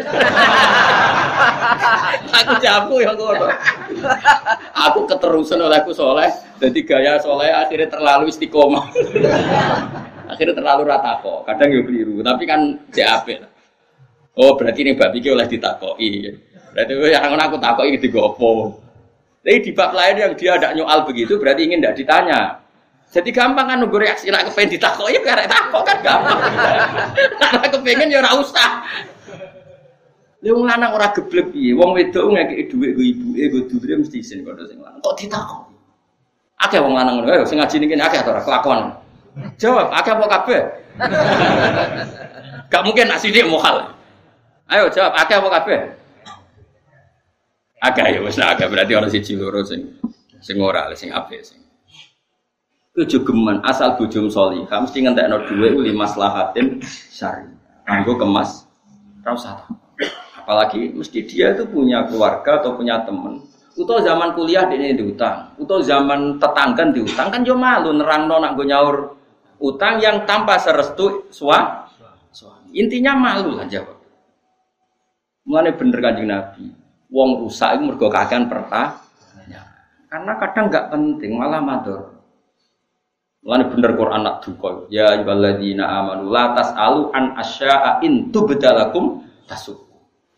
aku jamu yang ngono. Aku keterusan oleh aku soleh, jadi gaya soleh akhirnya terlalu istiqomah. akhirnya terlalu rata kok. Kadang ya keliru, tapi kan CAP. Oh berarti ini babi oleh ditakoi. Berarti yang aku takoi digopo. Tapi di bab lain yang dia tidak nyoal begitu berarti ingin tidak ditanya. Jadi gampang kan nunggu reaksi nak kepengen ditakok ya karek takok kan gampang. Nak kepengen ya ora usah. Lha lanang ora geblek piye? Wong wedok ngekeki dhuwit go ibuke go dulure mesti isin kono sing lanang. Kok ditakok? Akeh wong lanang ngono, sing ngaji niki akeh ora kelakuan. Jawab, akeh apa kabeh? Gak mungkin nak sidik mokal. Ayo jawab, akeh apa kabeh? Agak ya wis agak berarti orang siji loro sing sing ora sing apik. Kejogeman asal bojom salihah mesti ngentekno dhuwit li maslahatin syari. Kanggo kemas ra usah. Apalagi mesti dia itu punya keluarga atau punya teman. Utau zaman kuliah ini diutang, utau zaman tetangga diutang kan yo malu nerangno nak gue nyaur utang yang tanpa serestu suami. Intinya malu lah jawab. Mulane bener kanjeng Nabi wong rusak itu mergo kakean pertanyaan. Karena kadang nggak penting malah matur. Mulane bener Quran nak duka. Ya ayyuhalladzina amanu la tasalu an asya'a in tubdalakum tasuk.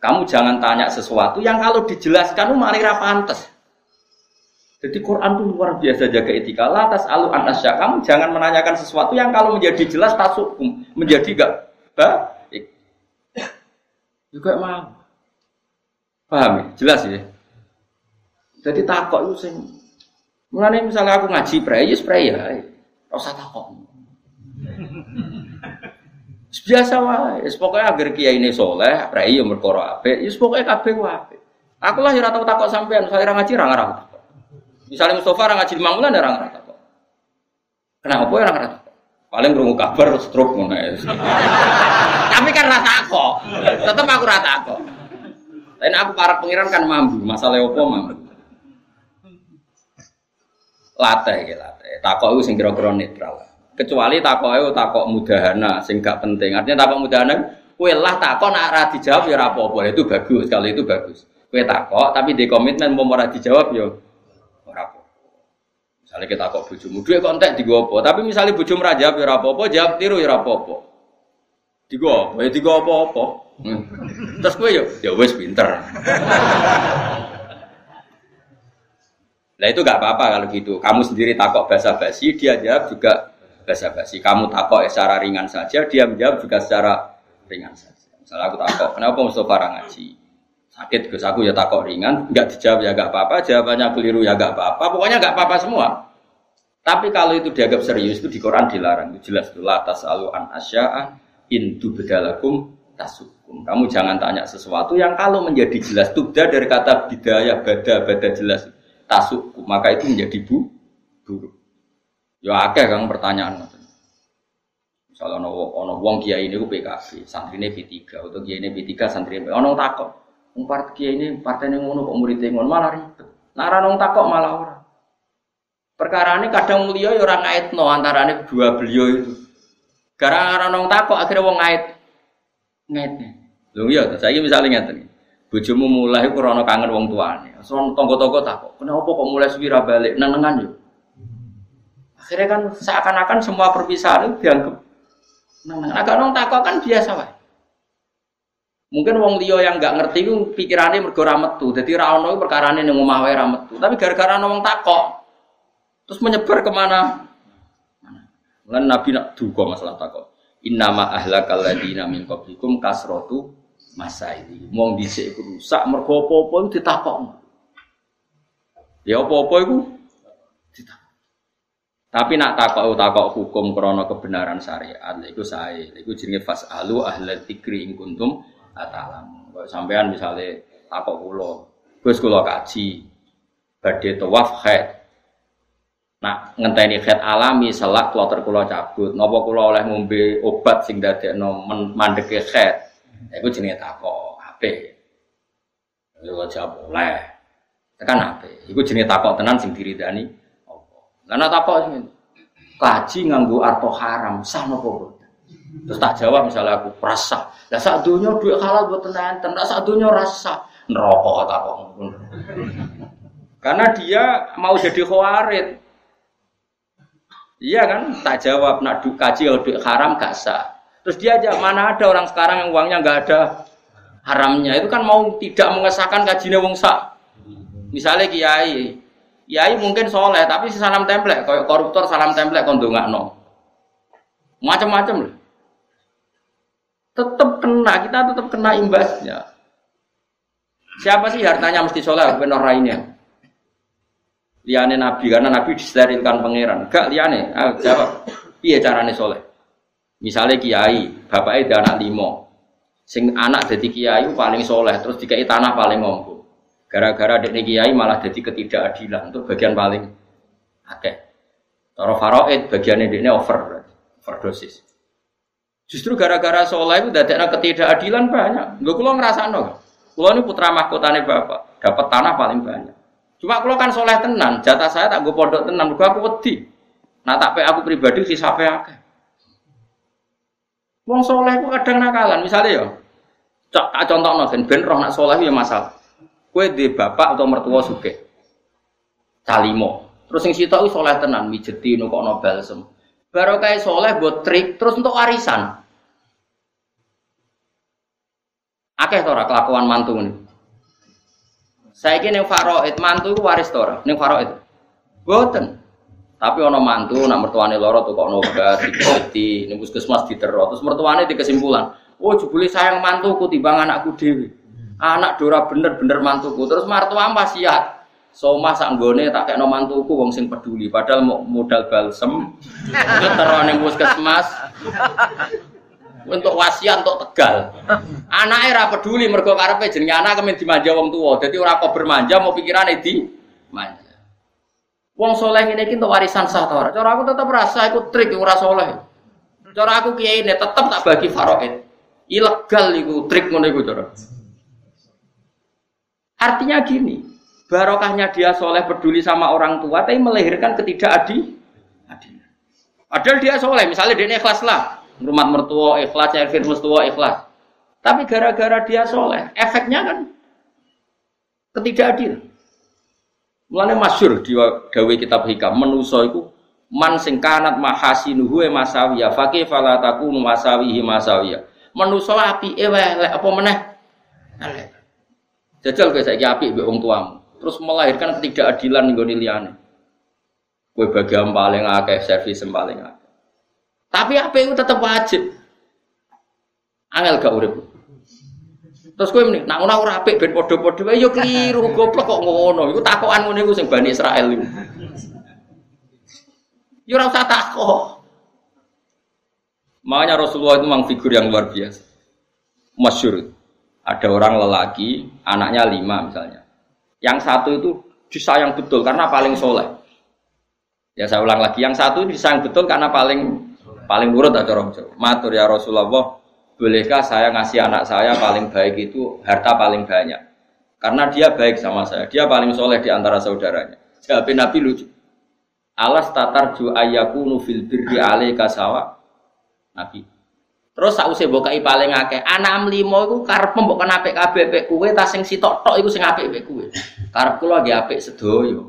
Kamu jangan tanya sesuatu yang kalau dijelaskan malah ra pantes. Jadi Quran itu luar biasa jaga etika. La tasalu an asya. Kamu jangan menanyakan sesuatu yang kalau menjadi jelas tasuk menjadi gak baik. Juga mau. Paham ya? Jelas ya? Jadi takok itu sing Mulane misalnya aku ngaji pray, ya pray ya. Ora usah takok. Biasa wae, pokoknya agar kiai ini soleh, pray ya merkoro apik, ya pokoknya kabeh apik. Aku lah ya ora tau takok sampean, saya ora ngaji ora ngarang takok. Misalnya Mustafa ora ngaji di Mangulan ora ngarang takok. Kenapa ya ora ngarang takok? Paling rungu kabar stroke ya. Tapi kan rata takok. Tetep aku rata takok. Tapi aku para pengiran kan mampu, masalah opo mampu. Latih ya latih. Takok itu sing kira-kira netral. Kecuali takok itu takok mudahana sing gak penting. Artinya takok mudahana kue lah takok nak ra dijawab ya apa-apa. Itu bagus, kalau itu bagus. Kue takok tapi di komitmen mau ora dijawab ya ora apa. Misalnya kita takok bojomu, duwe kontak di gopo. Tapi misalnya bojomu ra jawab ya ora apa-apa, jawab tiru ya ora apa-apa. Digo apa? Ya digo apa-apa. Hmm. Terus gue yo, ya wes pinter. Nah itu gak apa-apa kalau gitu. Kamu sendiri takok bahasa basi, dia jawab juga bahasa basi. Kamu takok secara ringan saja, dia menjawab juga secara ringan saja. Misalnya aku takok, kenapa Mustafa ngaji? Sakit, Gus aku ya takok ringan, nggak dijawab ya gak apa-apa, jawabannya keliru ya gak apa-apa, pokoknya gak apa-apa semua. Tapi kalau itu dianggap serius itu di Quran dilarang. Itu jelas itu latas alu an asya'a intu bedalakum tasukum. Kamu jangan tanya sesuatu yang kalau menjadi jelas tubda dari kata bidaya bada bada jelas tasukum maka itu menjadi bu buruk. Ya akeh kang pertanyaan Misalnya ono ono wong kiai ini PKB, santri ini P3 atau kiai ini P3 santri ini ono takok. Wong kiai ini partai ini ngono kok murid ngono malah ribet. Nara nong takok malah ora. Perkara ini kadang mulia ya orang ngait no antara ini dua beliau itu. Gara-gara nong takok akhirnya wong ngait ngaitnya. Lho iya, saya misalnya ngeten. Bojomu mulai krana kangen wong tuane. So tonggo-tonggo takok, kenapa kok mulai suwira balik nenengan yo? Akhirnya kan seakan-akan semua perpisahan itu dianggap nenengan. Agak nong takok kan biasa wae. Mungkin wong liya yang nggak ngerti itu pikirannya mergo ra metu. Dadi ra ono perkarane ning omah wae. Tapi gara-gara wong takok, Terus menyebar ke mana? Mana? Nabi nak duga masalah takut. Innama ahlakal ladina min qablikum kasrotu masaili. Wong dhisik iku rusak mergo apa-apa iku ditakok. Ya apa-apa iku ditakok. Tapi nak takok takok hukum krana kebenaran syariat iku sae. Iku jenenge fasalu ahla dzikri ing kuntum atalam. Sampean misalnya takok kula, Gus kula kaji badhe tawaf haid Nak ngenteni khat alami selak kloter kula cabut. Napa kula oleh ngombe obat sing dadekno mandeke khat. Iku jenenge takok apik. Yo jawab oleh. Tekan apik. Iku jenenge takok tenan sing diridani apa. Lah takok sing kaji nganggo arto haram sah napa Terus tak jawab misalnya aku rasa. Lah sak donya duit halal buat tenan, tenan sak donya rasa. Neraka takok. Karena dia mau jadi khawarid. Iya kan? Tak jawab nak kaji kalau duit haram gak sah. Terus dia aja mana ada orang sekarang yang uangnya nggak ada haramnya itu kan mau tidak mengesahkan kajinya wong sak. Misalnya kiai, kiai mungkin soleh tapi si salam template, kayak koruptor salam template kondo nggak no. Macam-macam lah. Tetap kena, kita tetap kena imbasnya. Siapa sih hartanya mesti soleh, benar lainnya? liane nabi karena nabi disterilkan pangeran gak liane ah, jawab iya carane soleh misalnya kiai bapak itu anak limo sing anak jadi kiai paling soleh terus dikai tanah paling ngomong gara-gara adik kiai malah jadi ketidakadilan untuk bagian paling akeh. Toro faroid bagiannya ini over overdosis. Justru gara-gara soleh itu dadekna ketidakadilan banyak. Gue kulo ngerasa no kulo ini putra mahkotane bapak dapat tanah paling banyak. Cuma kalau kan soleh tenan, jatah saya tak gue pondok tenan, gue aku wedi. Nah tapi aku pribadi sih sampai akeh. Wong soleh ku kadang nakalan, misalnya ya, cok tak contoh ben ben roh nak soleh ya masalah. Kue di bapak atau mertua suke, calimo. Terus yang situ soleh tenan, mijeti nukok no balsem. Baru kayak soleh buat trik, terus untuk arisan. Akeh tora kelakuan mantu nih. Saya kira yang faroid mantu itu waris tora, yang faroid. Boten. Tapi ono mantu, nak mertuane loro tuh kok nobat, diketi, nih puskesmas diteror. Terus mertuane di kesimpulan, oh jebuli sayang mantuku timbang anakku dewi. Anak Dora bener-bener mantuku. Terus mertua siat. Soma sanggone tak kayak mantuku wong sing peduli. Padahal mau modal balsem, teror nih puskesmas untuk wasiat untuk tegal. Anaknya era peduli mergo karepe jenenge anak kemen dimanja wong tua. Jadi ora kok bermanja mau pikirane di manja. Wong soleh ini untuk warisan sah ta ora? Cara aku tetap rasa ikut trik ora soleh. Cara aku kiai ini tetap tak bagi faraid. Ilegal iku trik ngono iku cara. Artinya gini, barokahnya dia soleh peduli sama orang tua, tapi melahirkan ketidakadilan. Padahal dia soleh, misalnya dia ikhlas lah, rumah mertua ikhlas, nyari mertua ikhlas. Tapi gara-gara dia soleh, efeknya kan ketidakadilan. Mulane masyur di gawe kitab hikam menuso iku man sing kanat mahasinuhu e masawiya faqih fala takunu masawihi masawiya. Menuso api wae lek apa meneh elek. Jajal kayak saya api mbek wong tuamu. Terus melahirkan ketidakadilan ning gone liyane. Kowe bagian paling akeh, servis paling akeh. Tapi apa itu tetap wajib. Angel gak urip. Terus kowe muni, nak ngono ora apik ben padha-padha wae ya keliru, goblok kok ngono. Iku takokan ngene iku sing Bani Israel iku. Ya ora usah takok. Makanya Rasulullah itu memang figur yang luar biasa. Masyur. Ada orang lelaki, anaknya lima misalnya. Yang satu itu disayang betul karena paling soleh. Ya saya ulang lagi, yang satu disayang betul karena paling paling nurut Jawa. Matur ya Rasulullah, bolehkah saya ngasih anak saya paling baik itu harta paling banyak? Karena dia baik sama saya, dia paling soleh di antara saudaranya. Jawab Nabi lucu. Alas tatar ju ayakunu fil birri alaika sawa. Nabi. Terus sausé bokai paling akeh, anak limo iku karep mbok kena apik kabeh pek kowe sing sitok tok iku sing kowe. Karep apik sedaya.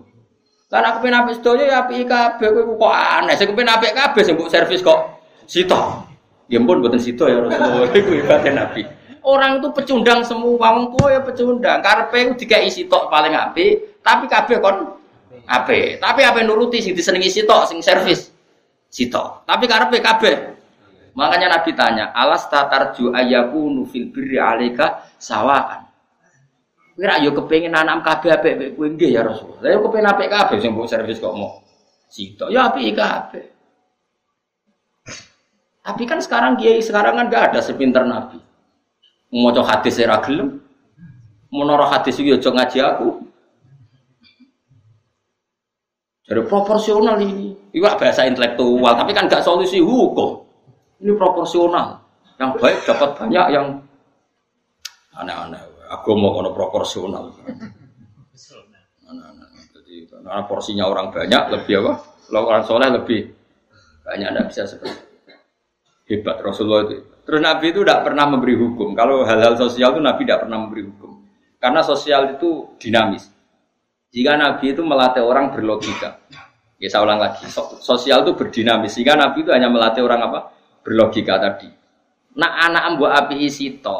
Kan aku pengen sedaya ya apik kabeh kok aneh. Sing pengen apik kabeh servis kok sitok. Ya ampun mboten sitok ya Rasulullah iku ibate Nabi. Orang itu pecundang semua, wong ya pecundang. Karepe iku dikai sitok paling apik, tapi kabeh kon apik. Tapi apa nuruti sing disenengi sitok sing servis sitok. Tapi karepe kabeh Makanya Nabi tanya, alas tatarju ayaku nufil birri alika sawaan. Kira yo kepengen anak kabeh apik kowe ya Rasul. Lah yo kepengen apik kabeh sing mbok servis kok mau. Sitok ya apik kabeh. Tapi kan sekarang kiai sekarang kan gak ada sepinter Nabi. Mau hadis era gelem. Menara hadis iki aja ngaji aku. Jadi proporsional ini. Iwak bahasa intelektual, tapi kan gak solusi hukum. Ini proporsional. Yang baik dapat banyak, yang aneh-aneh. Aku mau kono proporsional. Aneh-aneh. Jadi karena porsinya orang banyak lebih apa? Kalau orang soleh lebih banyak tidak bisa seperti hebat Rasulullah itu. Terus Nabi itu tidak pernah memberi hukum. Kalau hal-hal sosial itu Nabi tidak pernah memberi hukum. Karena sosial itu dinamis. Jika Nabi itu melatih orang berlogika. Ya saya ulang lagi. Sosial itu berdinamis. Jika Nabi itu hanya melatih orang apa? berlogika tadi. Nak anak mbok api isi to,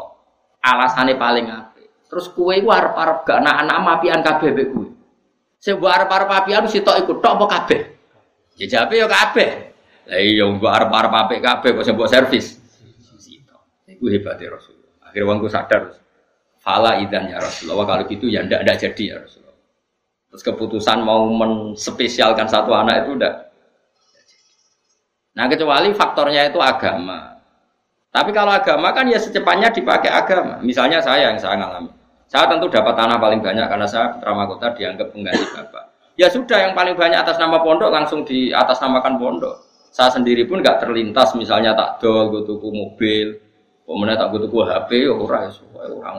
alasannya paling api. Terus kue gua harap harap gak nak anak apian kabeh be kue. Saya buat harap harap apian si to ikut tok apa kabeh? Ya jabe ya kabeh. Lah iya mbok harap harap api kabeh kok sebuah servis. Sito. Iku hebatnya Rasulullah. Akhirnya wongku sadar. Fala idan ya Rasulullah. Kalau gitu ya ndak ada jadi ya Rasulullah. Terus keputusan mau menspesialkan satu anak itu udah Nah kecuali faktornya itu agama. Tapi kalau agama kan ya secepatnya dipakai agama. Misalnya saya yang saya ngalami. Saya tentu dapat tanah paling banyak karena saya putra mahkota dianggap pengganti bapak. Ya sudah yang paling banyak atas nama pondok langsung di atas namakan pondok. Saya sendiri pun nggak terlintas misalnya tak dol, gue tuku mobil, kemudian tak gue tuku HP, orang ya orang.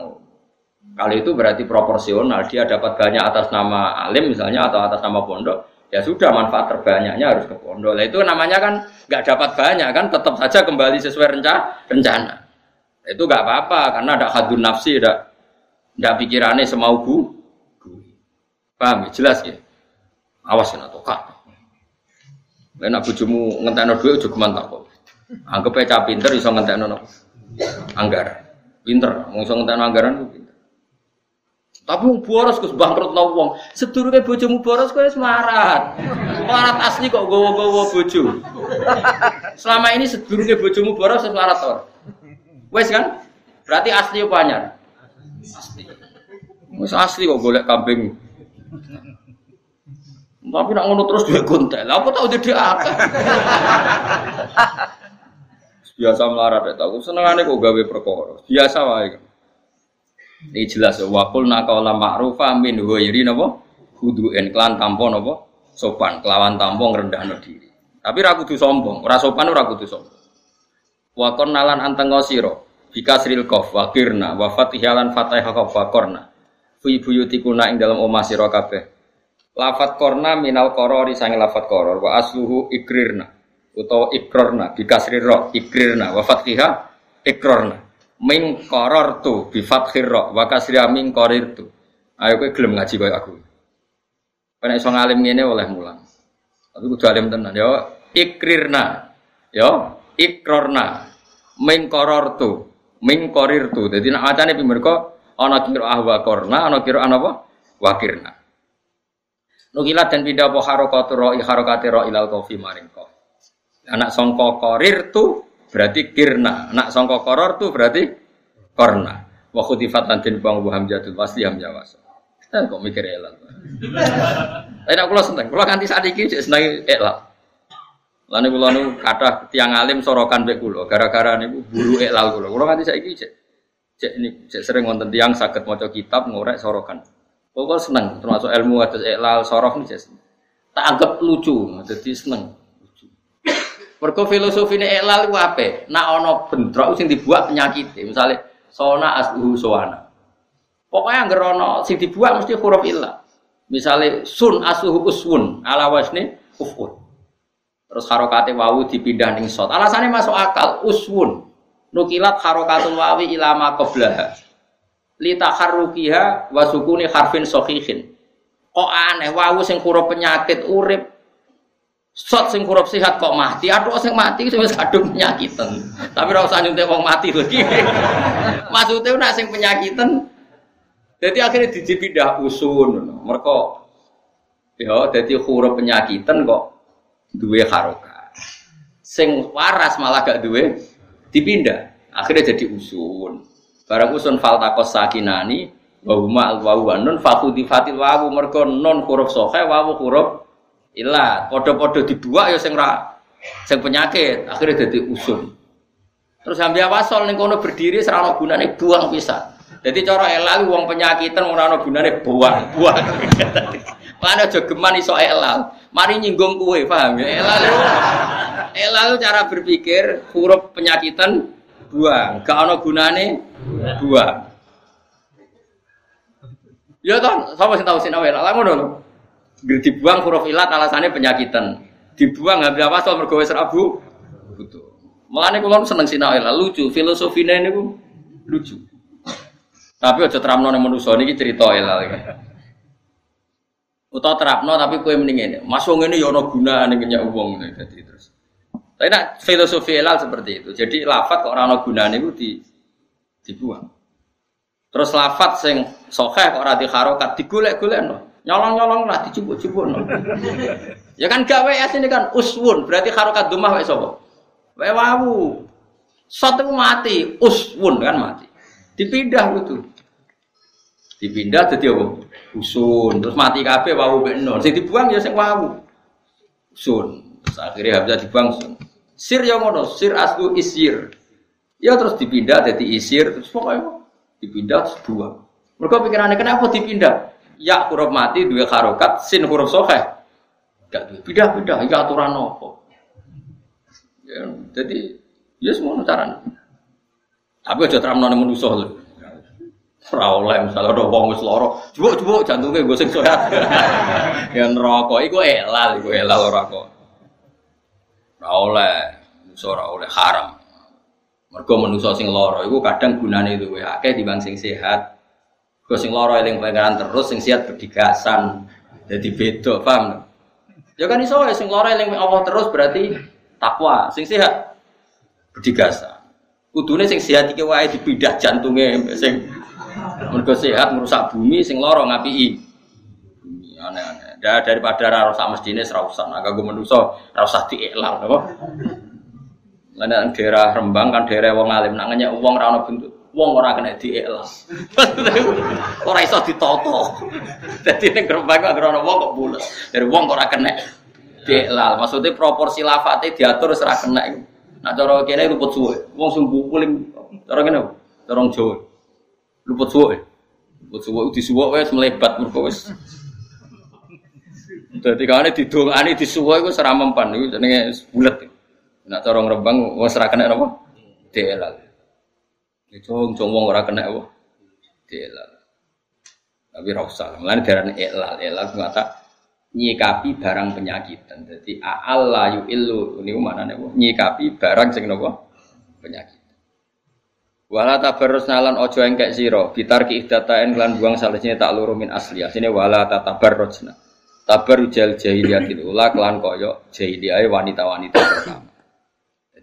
Kali itu berarti proporsional dia dapat banyak atas nama alim misalnya atau atas nama pondok ya sudah manfaat terbanyaknya harus ke pondok. Nah, itu namanya kan nggak dapat banyak kan, tetap saja kembali sesuai rencana. rencana. Itu nggak apa-apa karena ada hadun nafsi, ada nggak pikirannya semau bu. Paham ya? Jelas ya? Awas kena tokak. Enak bujumu ngenteno duit juga mantap kok. Anggap aja pinter iso ngenteno anggaran. Pinter, mau iso anggaran pinter. Tapi wong boros Gus bangkrut nang wong. Sedurunge bojomu boros kowe wis melarat. Melarat asli kok gowo-gowo bojo. Selama ini sedurunge bojomu boros wis melarat ora? Wes kan? Berarti asli apa? Asli. Wis asli kok golek kambing. Tapi nak ngono terus duwe kontel. Apa tau dadi akeh. Biasa melarat ya tau. Senengane kok gawe perkara. Biasa wae. Ini jelas ya. Wakul nakaula ma'rufa min huwairi napa? Hudu'en klan tampon napa? Sopan, kelawan tampon rendah diri. Tapi ra kudu sombong, ora sopan ora kudu sombong. Wa nalan anteng sira bikasril qaf wa kirna wa fatihalan fatihah qaf wa ing dalam omah sira kabeh. Lafat korna minal korori sange lafat koror wa asluhu ikrirna utawa ikrorna bikasri ro ikrirna wa fatihah ikrorna min tu bi fathir wa kasriya min tu. Ayo kowe gelem ngaji koyo aku. Nek iso ngalim ngene oleh mulang. Tapi kudu alim tenan yo ikrirna. Yo ikrorna min tu min tu. Dadi nek macane pi mergo Ana qiraah wa korna, ana qiraah apa? Wakirna. Nukilat dan pindah apa harokatur ro'i harokati ro'i ilal kofi maring kof. Anak songko korir tu berarti kirna. Anak songko koror tu berarti korna. Wa khutifat lan den bang hamzatul pasti hamzah wasal. Eh, kok mikir elal. Tapi nak kula seneng, kula nganti saat ini cek seneng elal. Lalu kula nu kata tiang alim sorokan be kula gara-gara niku buru elal kula. Kula nganti saiki cek cek ini cek sering wonten tiang sakit maca kitab ngorek sorokan. Pokoknya seneng, termasuk ilmu atas iklal sorof nih jadi tak anggap lucu, jadi seneng. Mergo filosofi ini iklal itu apa? Nak ono bentrok sing dibuat penyakit, misalnya sona asluhu soana. Pokoknya yang ono sing dibuat mesti huruf ilah. Misalnya sun asluhu uswun ala wasni ufun. Terus harokate wawu dipindah ning sot. Alasannya masuk akal uswun. Nukilat harokatul wawi ilama qoblaha litaharrukiha wa sukuni harfin sahihin. Kok aneh wawu sing huruf penyakit urip Sot sing huruf sehat kok mati, aduh sing mati wis kadung penyakitan. Tapi ora usah nyuntik wong mati lagi. Maksudnya nak sing penyakitan jadi akhirnya dipindah usun. Mereka ya jadi huruf penyakitan kok duwe haroka. Sing waras malah gak duwe dipindah. Akhirnya jadi usun. Barang usun fal takos sakinani wa huma al wawu nun fakhudi fatil wawu mergo non huruf sohe wawu huruf ilah podo-podo dibuat ya sing ra sing penyakit akhirnya jadi usun. Terus ambil wasol ning kono berdiri serana gunane buang bisa. Jadi cara elal wong penyakitan ora gunane buang, buang. Mana aja geman iso elal. Mari nyinggung kue, paham ya? Elal elal cara berpikir huruf penyakitan buang, gak ana gunane buang. Ya kan, sama sing tahu sing awal. Lah ngono lho. Dibuang huruf ilat alasannya penyakitan. Dibuang ngambil apa soal mergo wis rabu. Betul. Mulane kula seneng sinau lucu, filosofine niku lucu. Tapi aja terapno ning manusa niki cerita elal iki. Utawa terapno tapi kowe mending ngene. Mas wong ngene ya ana gunane ngenyak wong dadi terus. Tapi nak filosofi elal seperti itu. Jadi lafat kok ora ana gunane iku di dibuang. Terus lafat sing sokeh kok ora harokat digolek-golekno. Nyolong-nyolong lah dicubuk-cubukno. ya kan gak wae asline kan uswun, berarti harokat dumah wae sapa? Wae wawu. Sot itu mati, uswun kan mati. Dipindah gitu. Dipindah jadi apa? Usun. Terus mati kabeh wawu mek nun. Sing dibuang ya sing wawu. Usun. Terus akhirnya bisa dibuang. Sir yang ngono, sir aslu isir. Ya terus dipindah jadi isir, terus pokoknya dipindah dua. Mereka pikirannya kenapa dipindah? Ya huruf mati dua harokat, sin huruf sohe. Gak dua pindah pindah, ya aturan nopo. Ya, jadi ya semua cara. Tapi aja terang nona manusia lho. Ora oleh misalnya ada wong wis lara, jebuk-jebuk gue sing sehat. ya neraka iku elal, iku elal ora kok. Oleh, ora oleh haram. Mergo manusa sing lara iku kadang gunane luwih akeh dibanding sing sehat. Kau sing lara eling pangeran terus, sing sehat berdigasan. Jadi beda, paham? Ya kan iso sing lara eling Allah terus berarti takwa, sing sehat berdigasan. Kudune sing sehat iki wae dipindah jantunge sing mergo sehat merusak bumi, sing lara ngapiki. Aneh-aneh. Daripada ra usah mestine ora usah. Agak gue manusa ora usah diilang apa. Lah daerah Rembang kan daerah wong alim nak ngenyek wong ora ono bentuk. Wong ora kena dielas. ora iso ditoto. Dadi ning Rembang kok ora ono wong kok bulet. Dari wong ora kena dielal. Maksudnya proporsi lafate diatur ora kena. Nah cara kene luput suwe. Wong sing bukuling cara kene cara Jawa. Luput suwe. Luput suwe disuwuk wis melebat mergo Dadi kane didongani disuwuk iku seramempan iku jenenge bulet. Nak corong rembang wong ora kena apa? Delal. Itu cung wong ora kena apa? Delal. Tapi ora usah. Mulane darane elal, elal ngata nyikapi barang penyakitan. Jadi Allah yu'ilu ini mana nih? Nyikapi barang sing nopo penyakit. Wala tabarrus nalan ojo engkek sira bitar ki ihdatain lan buang salesnya tak luru min asli. Sini wala tatabarrusna. Tabarrujal jahiliyatil ula kelan koyo jahiliyah wanita-wanita pertama.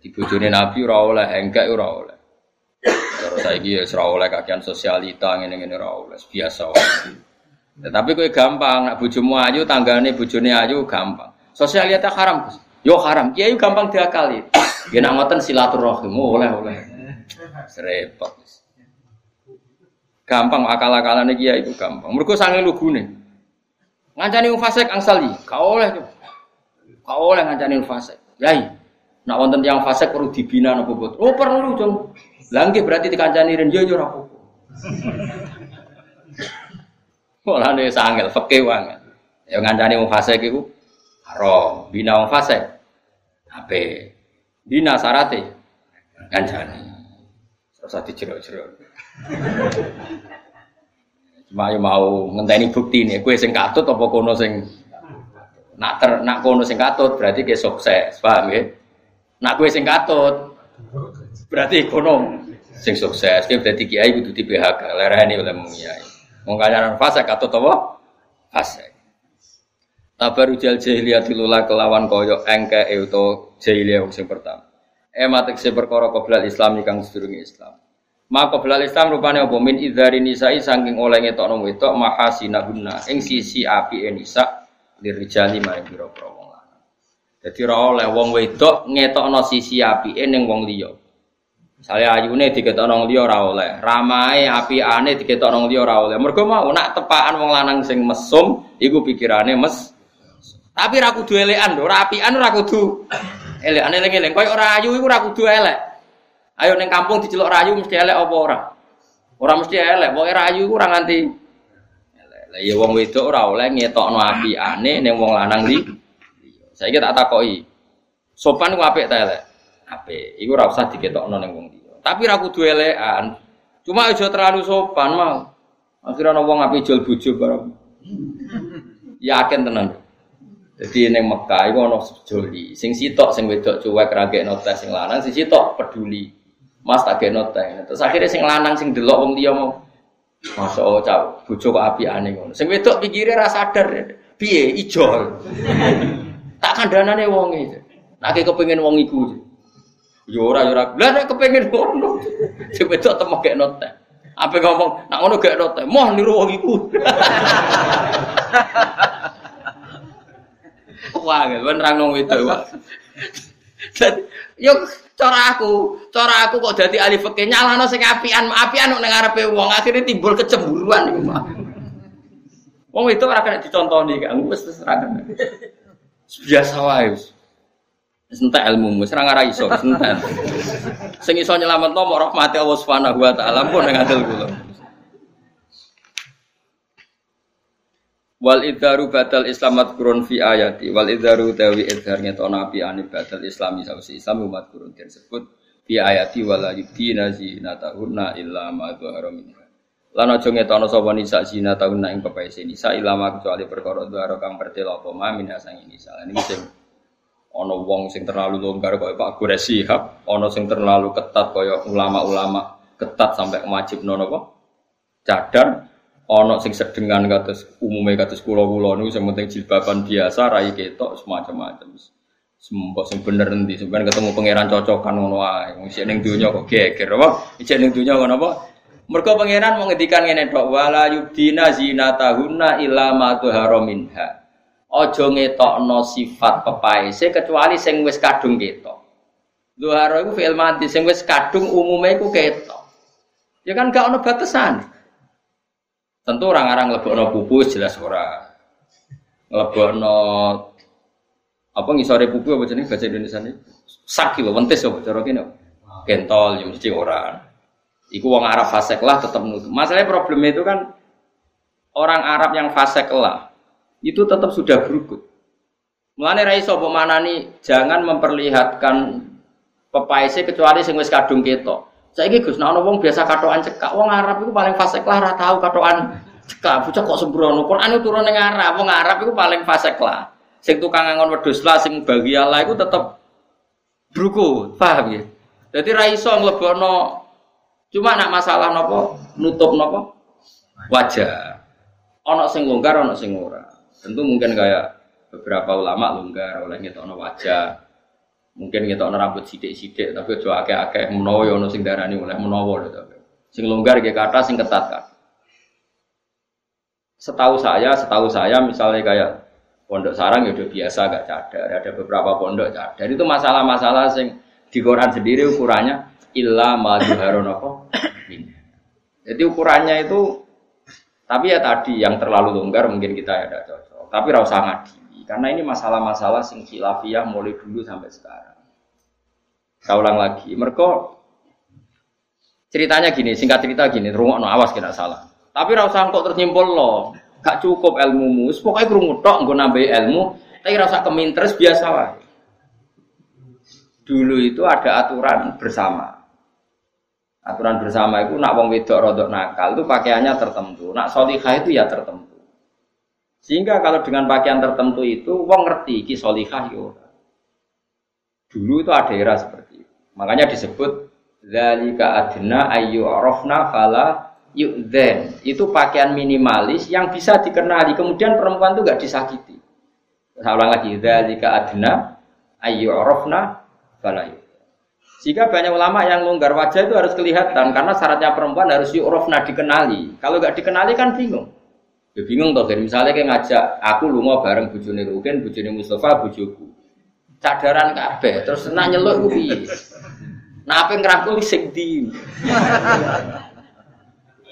Di bojone Nabi ora oleh, enggak ora oleh. cara saiki ya ora oleh kakean sosialita ngene-ngene ora biasa wae. Ya, tapi gampang nak bojomu ayu tanggane bojone ayu gampang. Sosialita haram, Gus. Yo haram. Kiai gampang diakali. Ya nak ngoten silaturahim oh, oleh oleh. Serepot. Gampang akal-akalane kiai itu gampang. Mergo sange lugune. Ngancani wong fasik angsali, kau oleh. Kau oleh ngancani wong fasik. Yai, nak wonten yang fasik perlu dibina napa boten? Oh perlu, Cung. Lah berarti dikancani ren yo yo ora apa-apa. Mulane. Ya ngancani wong fasik iku haram, bina wong fasik. Ape? Bina syarate ngancani. Terus dijerok-jerok. Yo mau ngenteni bukti nih, kue sing katut apa kono sing nak ter nak kono sing katut berarti ke sukses, paham ya? Nak kue sing katut berarti kono sing sukses, kue berarti kiai kudu di PHK, lereni oleh mengiai. Wong kancanan fase katut apa? Fase. Tabaru jal jahiliyah dilula kelawan koyo engke euto jahiliyah sing pertama. Ematik se perkara qoblal Islam kang sedurunge Islam. Maka qoblal Islam rupane apa min idzari nisa'i saking oleh ngetokno wedok mahasinahunna ing sisi api nisa lirijali maring pira-pira wong lanang. Dadi ora oleh wong wedok ngetokno sisi api ning wong liya. Misalnya ayune diketokno wong liya ora oleh, ramae apiane diketokno wong liya ora oleh. Mergo mau nak tepaan wong lanang sing mesum iku pikirane mes. Tapi ra kudu elekan, ora apian ora kudu elekan eling-eling. Koyo ora ayu iku ora kudu elek. Ayo ning kampung diceluk rayu mesti elek apa ora? Ora mesti elek, pokoke rayu ora nganti elek. Lah ya wong wedok ora oleh ngetokno apiane ning wong lanang li. Saiki tak takoki. Sopan ku apik ta elek? apik. Iku ora usah diketokno ning wong liya. Tapi ra kudu elekan. Cuma aja terlalu sopan mau. Akhirnya ana wong apik jual bojo bareng. Yakin tenan. Jadi neng Mekah iku ana sejoli. Sing sitok sing wedok cuek ra gekno tes sing lanang, sing sitok peduli. Mas tak gekno tes. Terus akhirnya sing lanang sing delok wong liya mau Masya Allah, cak, bojo kok api aneh ngono. Sing wedok pikirnya rasa sadar, piye ijol. tak kandhanane wong iki. Nek kepengin wong iku. Yo ora yo ora. Lah nek kepengin ngono. Sing wedok temo gek note. Apa ngomong, nak ngono gek note. Moh niru wong iku. Wah, kan nerang itu, Pak. Yo cara aku, cara aku kok dadi ahli fikih nyalano sing apian, apian nek ngarepe wong akhirnya timbul kecemburuan iku, Pak. Wong itu ora kena dicontoni kan, wis terserah. Biasa wae. Sentek ilmu, wis ora ngara iso, sentek. Sing iso nyelametno mok rahmati Allah Subhanahu wa taala pun ning adil kula. Wal idharu badal islamat kurun fi ayati wal idharu tawi idhar ngetona api ani badal islami sausi islam umat kurun disebut fi ayati wala yubdina zinatahunna illa ma dhahara minha. Lan aja ngetono sapa nisa zinatahunna ing pepaise nisa illa ma kecuali perkara dhahara kang pertela apa ma min sang nisa. Lan iki sing Ono wong sing terlalu longgar kaya Pak Gure Sihab, ono sing terlalu ketat kaya ulama-ulama ketat sampai wajib nono apa? Cadar, ono sing sedengan kados umumnya kados kula-kula niku sing penting jilbaban biasa rai ketok semacam-macam. Sembok sing bener nanti sebenarnya ketemu pangeran cocokan ngono. Wong sik ning donya kok geger apa? Sik ning donya ngono apa? Mergo pangeran mau ngedikan ngene tok wala yubdina zinatahunna illa ma minha. Ojo ngetokno sifat pepaese kecuali sing wis kadung ketok. Luharo iku fi'il mati sing wis kadung umume iku ketok. Ya kan gak ono batasan. Tentu orang-orang lebokno pupu jelas ora. Lebokno apa ngisore pupu apa jenenge bahasa Indonesia ini? Sak lho, wentes apa cara kene. Gentol ya mesti ora. Iku wong Arab fasek lah tetap nutup. Masalahnya problem itu kan orang Arab yang fasek lah itu tetap sudah berukut. Mulane ra iso nih jangan memperlihatkan pepaise kecuali sing wis kadung ketok. Saiki Gus, nek ana wong biasa katokan cekak, wong Arab itu paling fasik lah ora tau katokan cekak. Bocah kok sembrono. Quran itu turun ning Arab, wong Arab itu paling fasik lah. Sing tukang ngangon wedhus lah, sing bagi Allah itu tetep bruku, paham ya? Jadi ra iso cuma nak masalah nopo nutup nopo wajah. Ana sing longgar, ana sing ora. Tentu mungkin kayak beberapa ulama longgar oleh ngetokno wajah. Mungkin ngetokno rambut sidik-sidik tapi aja akeh-akeh menawa ya ono sing darani oleh menawa lho tapi. Sing longgar kayak kata, sing ketat kan. Setahu saya, setahu saya misalnya kayak pondok sarang ya udah biasa gak cadar. Ada beberapa pondok cadar. Itu masalah-masalah sing di Quran sendiri ukurannya illa ma apa? Jadi ukurannya itu tapi ya tadi yang terlalu longgar mungkin kita ya tidak cocok. Tapi rasa ngaji karena ini masalah-masalah sing khilafiyah mulai dulu sampai sekarang. Saya ulang lagi. Mereka ceritanya gini, singkat cerita gini, rumah no awas kena salah. Tapi rasa kok tersimpul loh, gak cukup ilmu mus. Pokoknya kerungu tok, gue nambah ilmu. Tapi rasa kemintres biasa lah. Dulu itu ada aturan bersama. Aturan bersama itu nak wong wedok rodok nakal itu pakaiannya tertentu. Nak solihah itu ya tertentu. Sehingga kalau dengan pakaian tertentu itu wong ngerti ki solihah yo. Dulu itu ada era seperti itu. Makanya disebut zalika adna ayu arafna fala yu'dzen. Itu pakaian minimalis yang bisa dikenali. Kemudian perempuan itu gak disakiti. Saya ulang lagi, zalika adna ayu arafna fala yu'dzen. Jika banyak ulama yang longgar wajah itu harus kelihatan karena syaratnya perempuan harus yu'rafna dikenali. Kalau gak dikenali kan bingung. Ya bingung toh, misalnya kayak ngajak aku lu mau bareng bujuni Rukin, bujuni Mustafa, bujuku. Cadaran kabeh, terus senang nyeluk piye? Nah, apa ngerangkul sing di.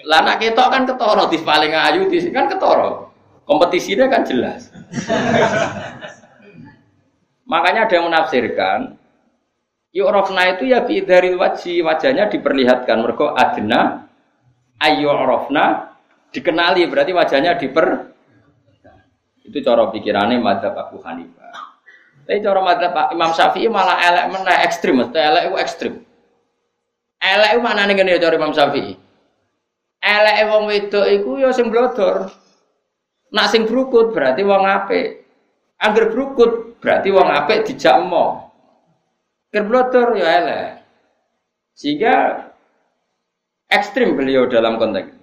Lah nak ketok kan ketoro di paling ayu di kan ketoro. Kompetisinya kan jelas. Makanya ada yang menafsirkan Yu'rafna itu ya dari wajhi wajahnya diperlihatkan mereka adna ayu rofna dikenali berarti wajahnya diper itu cara pikirannya madzhab Abu Hanifah. Tapi cara madzhab Imam Syafi'i malah elek mana ekstrim, mesti elek itu ekstrim. Elek itu mana nih cara Imam Syafi'i? Elek wong wedok iku ya sing blodor. Nak sing brukut berarti wong apik. Angger brukut berarti wong apik dijak emoh. Ker ya elek. Sehingga ekstrim beliau dalam konteks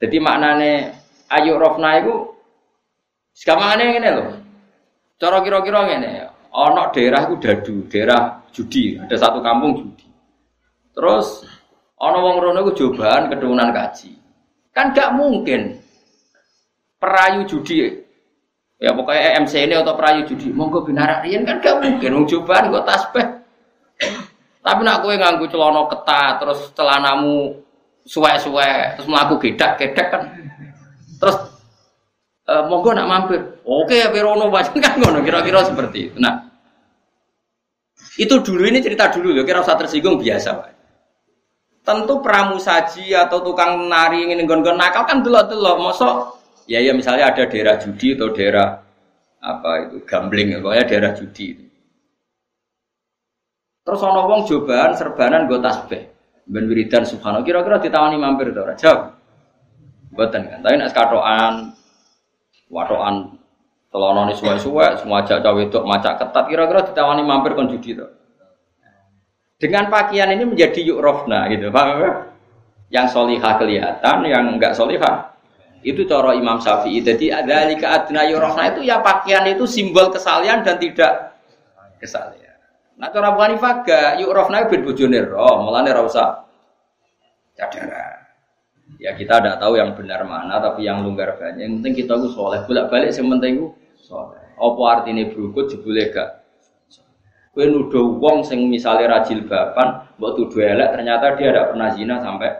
jadi maknane ayu rofna itu sekamane ngene loh. Cara kira-kira ngene, ana daerah itu dadu, daerah judi, ada satu kampung judi. Terus ana wong rono iku keturunan kaji. Kan gak mungkin perayu judi ya pokoknya MC ini atau perayu judi monggo binarak riyen kan gak mungkin wong cobaan kok tasbih tapi nak kowe nganggo celana ketat terus celanamu suwe-suwe terus melaku gedak-gedak kan. Terus e, monggo nak mampir. Oke ya Pirono baca kan ngono kira-kira seperti itu. Nah itu dulu ini cerita dulu ya kira usah tersinggung biasa pak. Tentu pramusaji atau tukang nari ingin gon-gon nakal kan delok-delok. Mosok ya ya misalnya ada daerah judi atau daerah apa itu gambling pokoknya daerah judi itu. Terus ono wong cobaan serbanan gue tasbih ben wiridan subhanallah. Kira-kira ditawani mampir to ora? Jawab. Mboten kan. Tapi nek katokan watokan telonone suwe-suwe semua ajak cawe wedok macak ketat kira-kira ditawani mampir kon judi to? Dengan pakaian ini menjadi yukrofna gitu. Paham ya? yang solihah kelihatan yang enggak solihah. Itu cara Imam Syafi'i. Jadi ada lika adna yurofna itu ya pakaian itu simbol kesalian dan tidak kesalian Nah cara Abu Hanifah gak yuk rofna bin bojone roh, mulane ora usah cadara. Ya kita tidak tahu yang benar mana, tapi yang longgar banyak. Yang penting kita gue soleh, bolak balik. Yang penting gue soleh. Apa artinya berukut jebule gak? Kue nuduh wong sing misalnya rajil bapan, buat tuduh elek, ternyata dia tidak pernah zina sampai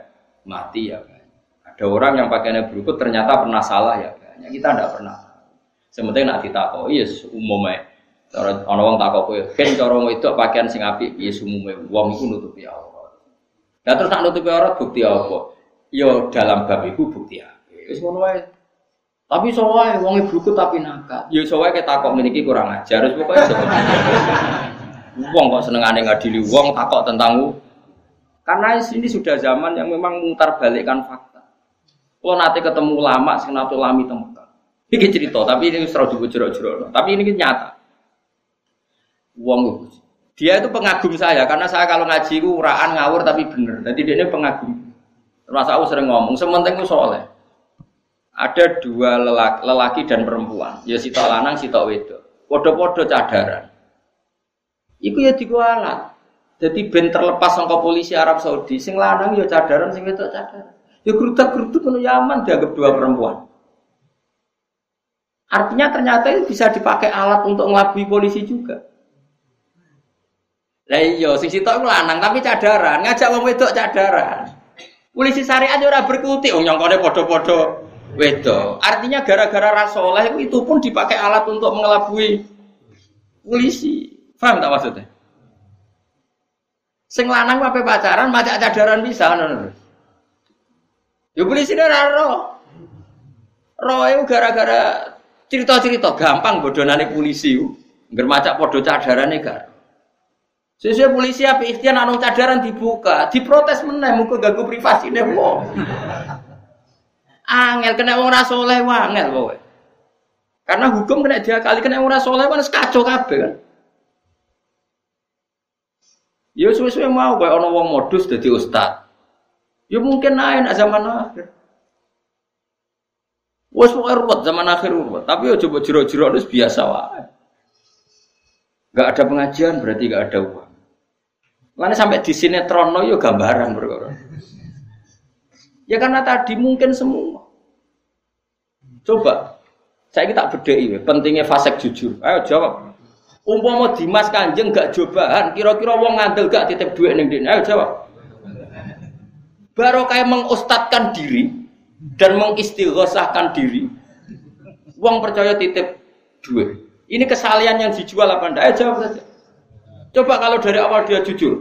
mati ya kan. Ada orang yang pakainya berukut ternyata pernah salah ya kan. Kita tidak pernah. Sementing nak ditakoi, yes, umumnya Cara ana wong takok kowe, "Ken cara itu pakaian sing apik piye sumume?" Wong iku nutupi aurat. Lah terus nak nutupi aurat bukti apa? Ya dalam bab iku bukti apik. Wis ngono wae. Tapi iso wae wong blukut tapi nakal. Ya iso wae ketakok ngene iki kurang ajar. Wis pokoke Wong kok senengane ngadili wong takok tentang karena ini sudah zaman yang memang mutar balikkan fakta. Kalau nanti ketemu lama, sing lami temukan. Ini cerita, tapi ini serau juga jerok-jerok. Tapi ini nyata wong dia itu pengagum saya karena saya kalau ngaji itu uraan ngawur tapi bener. Jadi dia ini pengagum. Termasuk aku sering ngomong, sementing itu soleh. Ada dua lelaki, lelaki dan perempuan, ya si lanang, si wedok. Podo-podo cadaran. Iku ya dikualat. Jadi ben terlepas sangka polisi Arab Saudi, sing lanang ya cadaran, sing wedok cadaran. Ya gerudak-geruduk kono Yaman dianggap dua perempuan. Artinya ternyata itu bisa dipakai alat untuk ngelabui polisi juga. Lah iya, sing sitok lanang tapi cadaran, ngajak wong wedok cadaran. Polisi syariat ora berkutik, oh nyongkone padha-padha wedok. Artinya gara-gara rasoleh itu pun dipakai alat untuk mengelabui polisi. Paham tak maksudnya? Sing lanang apa pacaran, macak cadaran bisa. Ya polisi ora roh. Itu gara-gara cerita-cerita gampang bodonane polisi. Ngger macak padha cadarane gak. Sesuai polisi apa ikhtiar anu cadaran dibuka, diprotes meneh muga ganggu privasine wong. Angel kena wong ora saleh angel kowe. Karena hukum kena dia kali kena wong ora saleh kan kacau kabeh kan. Ya suwe-suwe mau kayak ono wong modus dadi ustad. Ya mungkin naik nak zaman akhir. Wes ruwet zaman akhir ruwet, tapi ya coba jero-jero itu biasa wae. Gak ada pengajian berarti gak ada uang. Mana sampai di sinetron yo gambaran berkorban. Ya karena tadi mungkin semua. Coba, saya kita bedai, pentingnya fasek jujur. Ayo jawab. Umpama Dimas Kanjeng gak cobaan, kira-kira wong ngandel gak titip duit ning dene. Ayo jawab. Baru kayak mengustatkan diri dan mengistighosahkan diri. Wong percaya titip duit. Ini kesalian yang dijual apa ndak? Ayo jawab saja. Coba kalau dari awal dia jujur.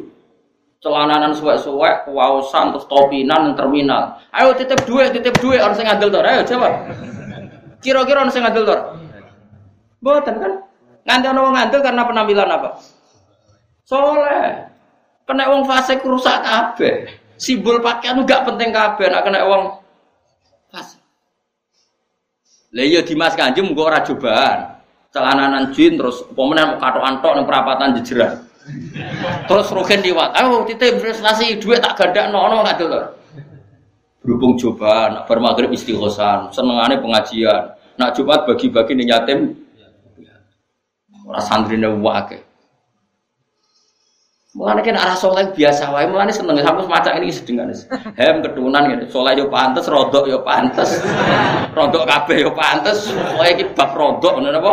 Celananan suwek-suwek, kewausan, terus topinan, terminal. Ayo titip duit, titip duit, orang yang ngandel tor. Ayo jawab. Kira-kira orang yang ngandel tor. Boten kan? Nanti orang ngantil karena penampilan apa? Soleh. Kena uang fase rusak kabeh. Simbol pakaian gak penting kabeh nak kena uang fase. Lah iya Dimas Kanjeng muga ora cobaan. Celananan jin terus pemenang katok antok ning perapatan jejeran. Terus rogen liwat. Ayo titip investasi duit tak gadak ono nggak dulu. Berhubung coba, nak bar maghrib istighosan, senengane pengajian. Nak Jumat bagi-bagi ning yatim Ora santrine wae. Mulane kan arah soleh biasa wae, mulane seneng sampe semacam ini sedengan. Hem ketunan ngene, soleh yo pantes, rodok yo pantes. Rodok kabeh yo pantes, kowe iki bab rodok ngono napa?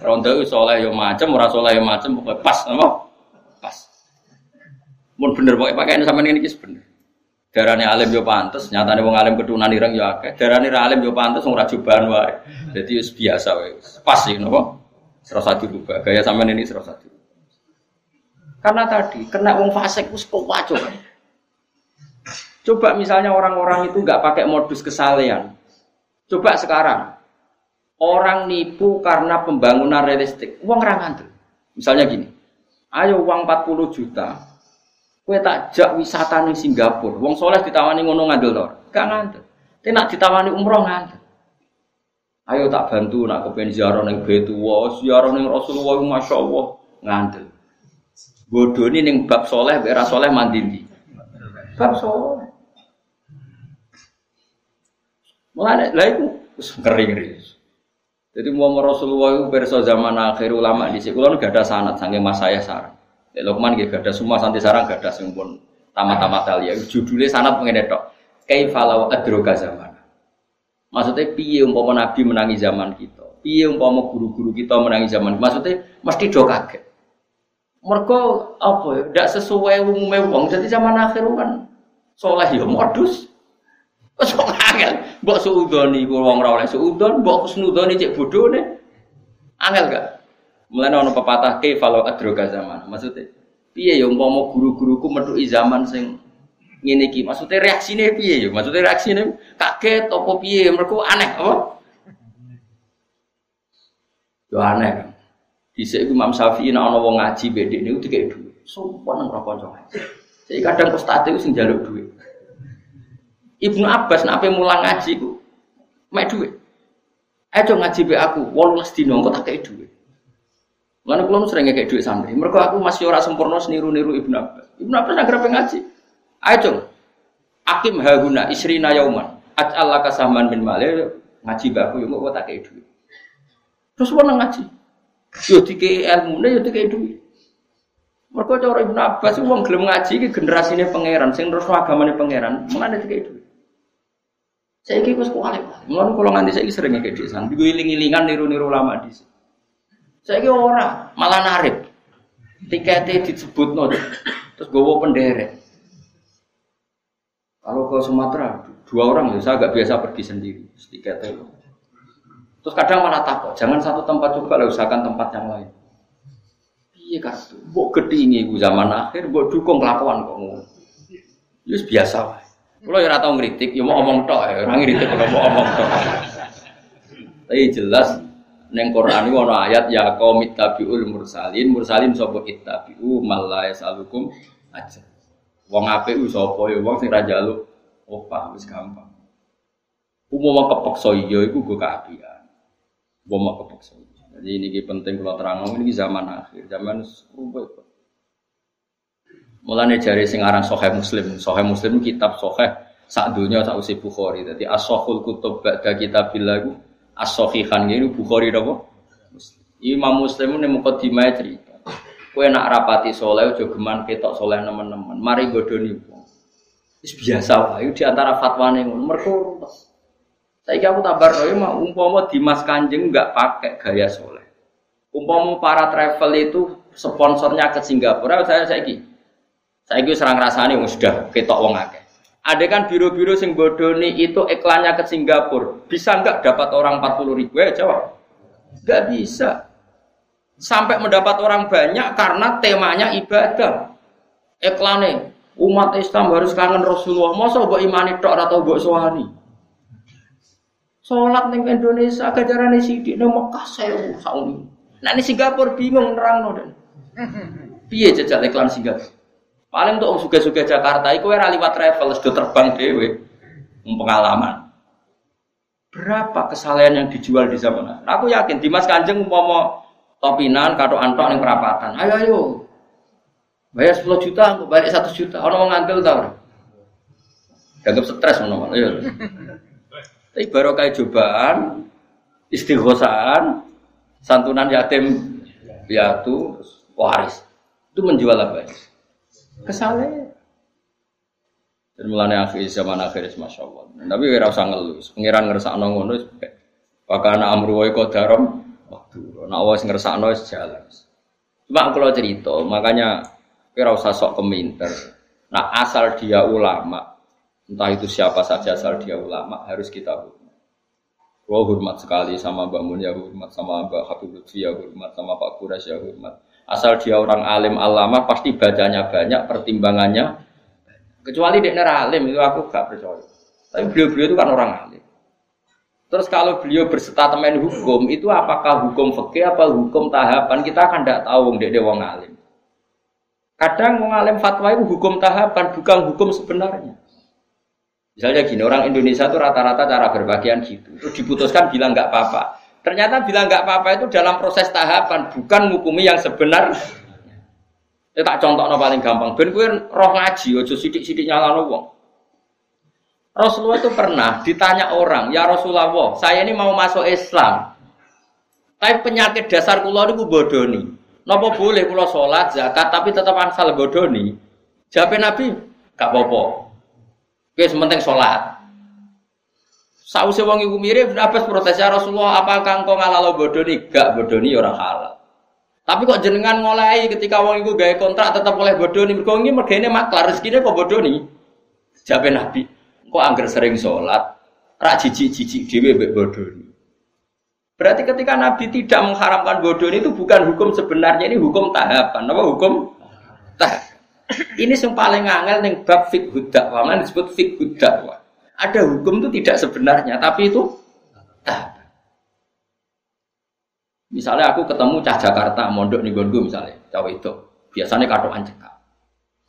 Rodok soleh yo macem, ora soleh yo macem, pokoke pas napa? Mun bener pokoke pakaian sampean ini iki bener. Darane alim yo pantes, nyatane wong alim ketunan ireng yo akeh. Darane ra alim yo pantes wong ora jubahan wae. Dadi wis biasa wae. Pas iki napa? Serasa dirubah. Gaya sampean ini serasa dirubah. Karena tadi kena wong fasik wis kacau. Coba misalnya orang-orang itu nggak pakai modus kesalehan. Coba sekarang orang nipu karena pembangunan realistik, uang rangan Misalnya gini, ayo uang 40 juta, kue tak jak wisata nih Singapura, uang soleh ditawani ngono ngandel lor, gak nak ditawani umroh ngandel. Ayo tak bantu nak kepen ziarah neng betu, wah ziarah neng Rasulullah, masya Allah ngandel. Bodoh ini neng bab soleh, bera soleh mandiri. Bab soleh. Mulai lah itu kering ngeri. Jadi mau Rasulullah itu berso zaman akhir ulama di sini, kalau gak ada sanat sange mas saya sarang. Lukman gak ada semua santi sarang gak ada sempun tamat-tamat ya. Judulnya sanat mengenai tok. Kaifalau adroga zaman. Maksudnya piye umpama Nabi menangi zaman kita. Piye umpama guru-guru kita menangi zaman. Maksudnya mesti do kaget. Mereka apa ya? Tidak sesuai umumnya wong. Jadi zaman akhir kan soleh ya modus. Wes kok angel. Mbok suudoni wong ora oleh suudon, mbok kusnudoni cek bodoh nih. Angel gak? Mulane ana pepatah ke kalau adroga zaman. Maksudnya piye ya umpama guru-guruku metuki zaman sing ngene iki. Maksudnya reaksine piye ya? Maksudnya reaksine kaget apa piye? Mergo aneh apa? Yo aneh kan. Dhisik iku Imam Syafi'i nek ana wong ngaji bedek niku dikek dhuwit. Sumpah nang kanca ngaji. Jadi kadang postate iku sing njaluk dhuwit. Ibnu Abbas nek ape mulang ngaji ku mek dhuwit. Ayo ngaji be aku 18 dina engko tak kei dhuwit. Lan kula sering ngekek dhuwit santri. Mergo aku masih ora sempurna niru-niru Ibnu Abbas. Ibnu Abbas nek ngaji. Ayo dong. Akim haguna isrina yauman. Allah kasaman min male ngaji baku yo kok tak duit. Terus wong ngaji. Yo dikei ilmu, yo dikei duit. Mereka cara Ibnu Abbas wong gelem ngaji iki generasine pangeran sing terus agamane pangeran, mulane dikek itu. Saya kira wis kuali. Mulane kalau nganti saya sering kayak desan, gue iling-ilingan niru-niru lama di sini. Saya kira orang malah narik. Tiketnya disebut no, terus gue penderek. Kalau ke Sumatera dua orang ya saya agak biasa pergi sendiri tiketnya. Terus kadang malah takut, jangan satu tempat juga lah usahakan tempat yang lain. Iya kartu, buat gede ini zaman akhir, buat dukung kelakuan kamu. Yus biasa lah. Kalau ya ratau ngeritik, ya mau omong tok, ya orang ngeritik kalau mau omong tok. Tapi jelas neng Quran itu ayat ya kau mitabiul mursalin, mursalin sopo ittabiu malah salukum aja. Wong ape sopo ya wong sing raja lu opah wis gampang. Umum kepeksa iya iku gue keapian. Umum kepeksa. Jadi ini penting kalau terang ini zaman akhir, zaman rubah. Mulane jari sing aran Sahih Muslim. Sahih Muslim kitab Sahih sak dunya sak usi Bukhari. Dadi as-sahul kutub ba'da kitabillah as-sahihan ini Bukhari napa? Imam Muslim ini mukadimah cerita. Kowe nak rapati soleh aja geman ketok soleh teman-teman. Mari godoni wong. Wis biasa wae di antara fatwane ngono. Mergo Saiki aku tabar roe mah umpama Dimas Kanjeng enggak pakai gaya soleh. Umpama para travel itu sponsornya ke Singapura, saya saiki saya gue serang rasanya sudah ketok wong akeh. Ada kan biro-biro sing bodoni itu iklannya ke Singapura, bisa nggak dapat orang 40 ribu ya jawab? Nggak bisa. Sampai mendapat orang banyak karena temanya ibadah. Iklannya umat Islam harus kangen Rasulullah. Masa buat imani tok atau buat suami? Sholat neng Indonesia kejaran di neng Mekah saya sauni. Nah ini Singapura bingung nerang noden. Piye jajal iklan Singapura? Paling untuk suga-suga Jakarta, itu era liwat travel, sudah terbang dewe, pengalaman. Berapa kesalahan yang dijual di zaman nah, Aku yakin Dimas Kanjeng mau topinan, kado antok yang perapatan. Ayo ayo, bayar 10 juta, aku balik 1 juta. Orang mau ngambil tau? Dianggap stres mana Ayo. Tapi baru kayak cobaan, istighosahan, santunan yatim piatu, waris. Itu menjual apa ya? Kesalahan. Dan mulanya akhir zaman akhir masya Allah. Tapi kira usah ngeluh. Pengiran ngerasa ngono Wakana amru wa qadaram waktu. Nak awas ngerasa wis jalan. Cuma kalau cerita, makanya kira usah sok keminter. Nah asal dia ulama, entah itu siapa saja asal dia ulama harus kita hormat. Gua hormat sekali sama Mbak Mun ya hormat sama Mbak Habib Lutfi ya hormat sama Pak Kuras ya hormat. Asal dia orang alim alama pasti bacanya banyak, pertimbangannya. Kecuali dia alim itu aku gak percaya. Tapi beliau-beliau itu kan orang alim. Terus kalau beliau berstatemen hukum itu apakah hukum fikih apa hukum tahapan kita akan tidak tahu dia dia wong alim. Kadang wong alim fatwa itu hukum tahapan bukan hukum sebenarnya. Misalnya gini orang Indonesia itu rata-rata cara berbagian gitu. Terus diputuskan bilang nggak apa-apa. Ternyata bilang nggak apa-apa itu dalam proses tahapan, bukan ngukumi yang sebenar. Ya tak contoh no paling gampang. Ben kue roh ngaji, ojo sidik-sidik nyala wong. Rasulullah itu pernah ditanya orang, ya Rasulullah, saya ini mau masuk Islam. Tapi penyakit dasar kulo itu bodoni. Nopo boleh kulo sholat, zakat, tapi tetap asal bodoni. Jawab Nabi, gak apa-apa. Oke, sementing sholat. Sausé wong iku mirip Abbas protes ya Rasulullah, apakah engkau ngalalo bodoni? Gak bodoni ora halal. Tapi kok jenengan ngolai ketika wong iku gawe kontrak tetap oleh bodoni. Mergo iki mergane maklar rezekine kok bodoni. Jabe Nabi, kok angger sering sholat, ra jijik-jijik dhewe mbek bodoni. Berarti ketika Nabi tidak mengharamkan bodoni itu bukan hukum sebenarnya, ini hukum tahapan. Apa hukum tahap? Ini yang paling angel ning bab fiqh dakwah, disebut fiqh dakwah. Ada hukum itu tidak sebenarnya, tapi itu. Misalnya aku ketemu cah Jakarta, mondok nih gue misalnya, cawe itu. Biasanya katoan cekak.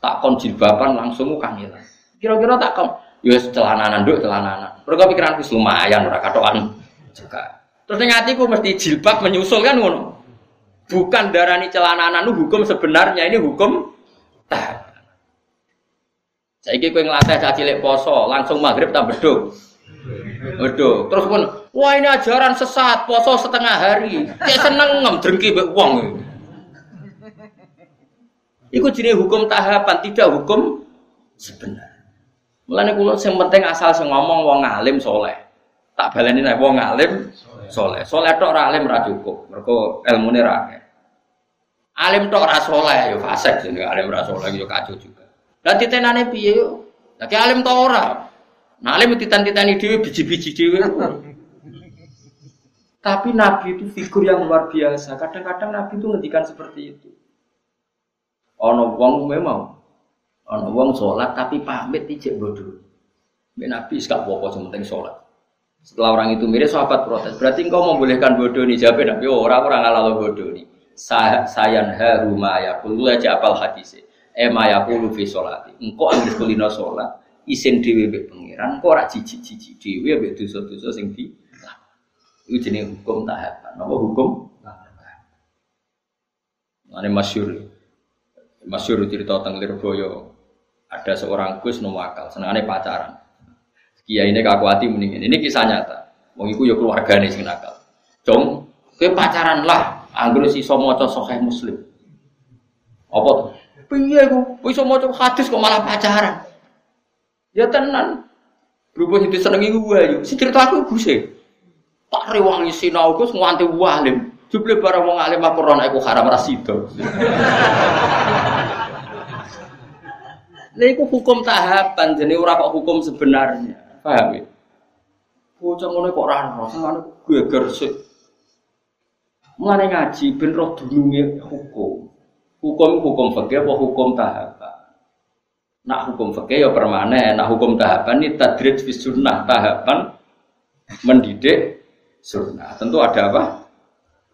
Tak kon jilbaban langsung kangilan. Kira-kira tak kon, ya celananan duk celananan. Mereka pikiranku lumayan ora katoan cekak. Terus ning atiku mesti jilbab menyusul kan ngono. Bukan darani celananan itu hukum sebenarnya, ini hukum tak. Saiki kowe nglatih cah cilik poso, langsung maghrib tak beduk. Beduk. Terus pun, wah ini ajaran sesat, poso setengah hari. Cek seneng ngem drengki mbek wong. Iku jenis hukum tahapan, tidak hukum sebenar. Mulane kula sing penting asal sing ngomong wong alim soleh. Tak baleni nek wong alim soleh. Soleh tok ora alim ora cukup. Mergo ilmune ra akeh. Alim tok ora soleh yo fasik jenenge alim ora soleh yo kacau juga. Lah titenane piye yo? Lah alim tok ora. Nah alim titan-titani dhewe biji-biji dhewe. Tapi Nabi itu figur yang luar biasa. Kadang-kadang Nabi itu ngendikan seperti itu. Ono wong memang, ono wong sholat tapi pamit ijek bodoh. Nabi gak apa-apa penting sholat. Setelah orang itu mirip sahabat protes. Berarti engkau membolehkan bodoh nih jawab Nabi. Oh, orang orang ngalah bodoh nih. Sayan maya kulu aja apal hadis. Eh maya kulu fi sholati. Engkau ambil kulino sholat. Isin dewi be pangeran. Engkau rak cici cici dewi be dosa dosa sing di itu jenis hukum tahapan. Apa hukum? Ini masyur. Masyur cerita tentang Lirboyo. Ada seorang gus akal, senangannya pacaran. Kiai ini kakuati mendingin. Ini kisah nyata. Wong iku ya keluarga nih sing nakal. Dong, ke pacaran lah. Anggur si somoco sokai muslim. Apa tuh? Piye ku? Wis maca hadis kok malah pacaran. Ya tenan. Berhubung itu seneng iku wae. Si cerita aku guse. Tak rewangi sinau Gus nganti walim. Jebule barang wong alim apa ora iku haram ra sida. Lha iku hukum tahapan, jadi ora kok hukum sebenarnya. Paham ya? Bocah ngono kok ora ora, sangane geger sik. Mulane ngaji ben roh dununge hukum. Hukum hukum fikih apa hukum tahapan? Nak hukum fikih ya permanen, nak hukum tahapan ini tadrij fi sunnah tahapan mendidik sunnah. Tentu ada apa?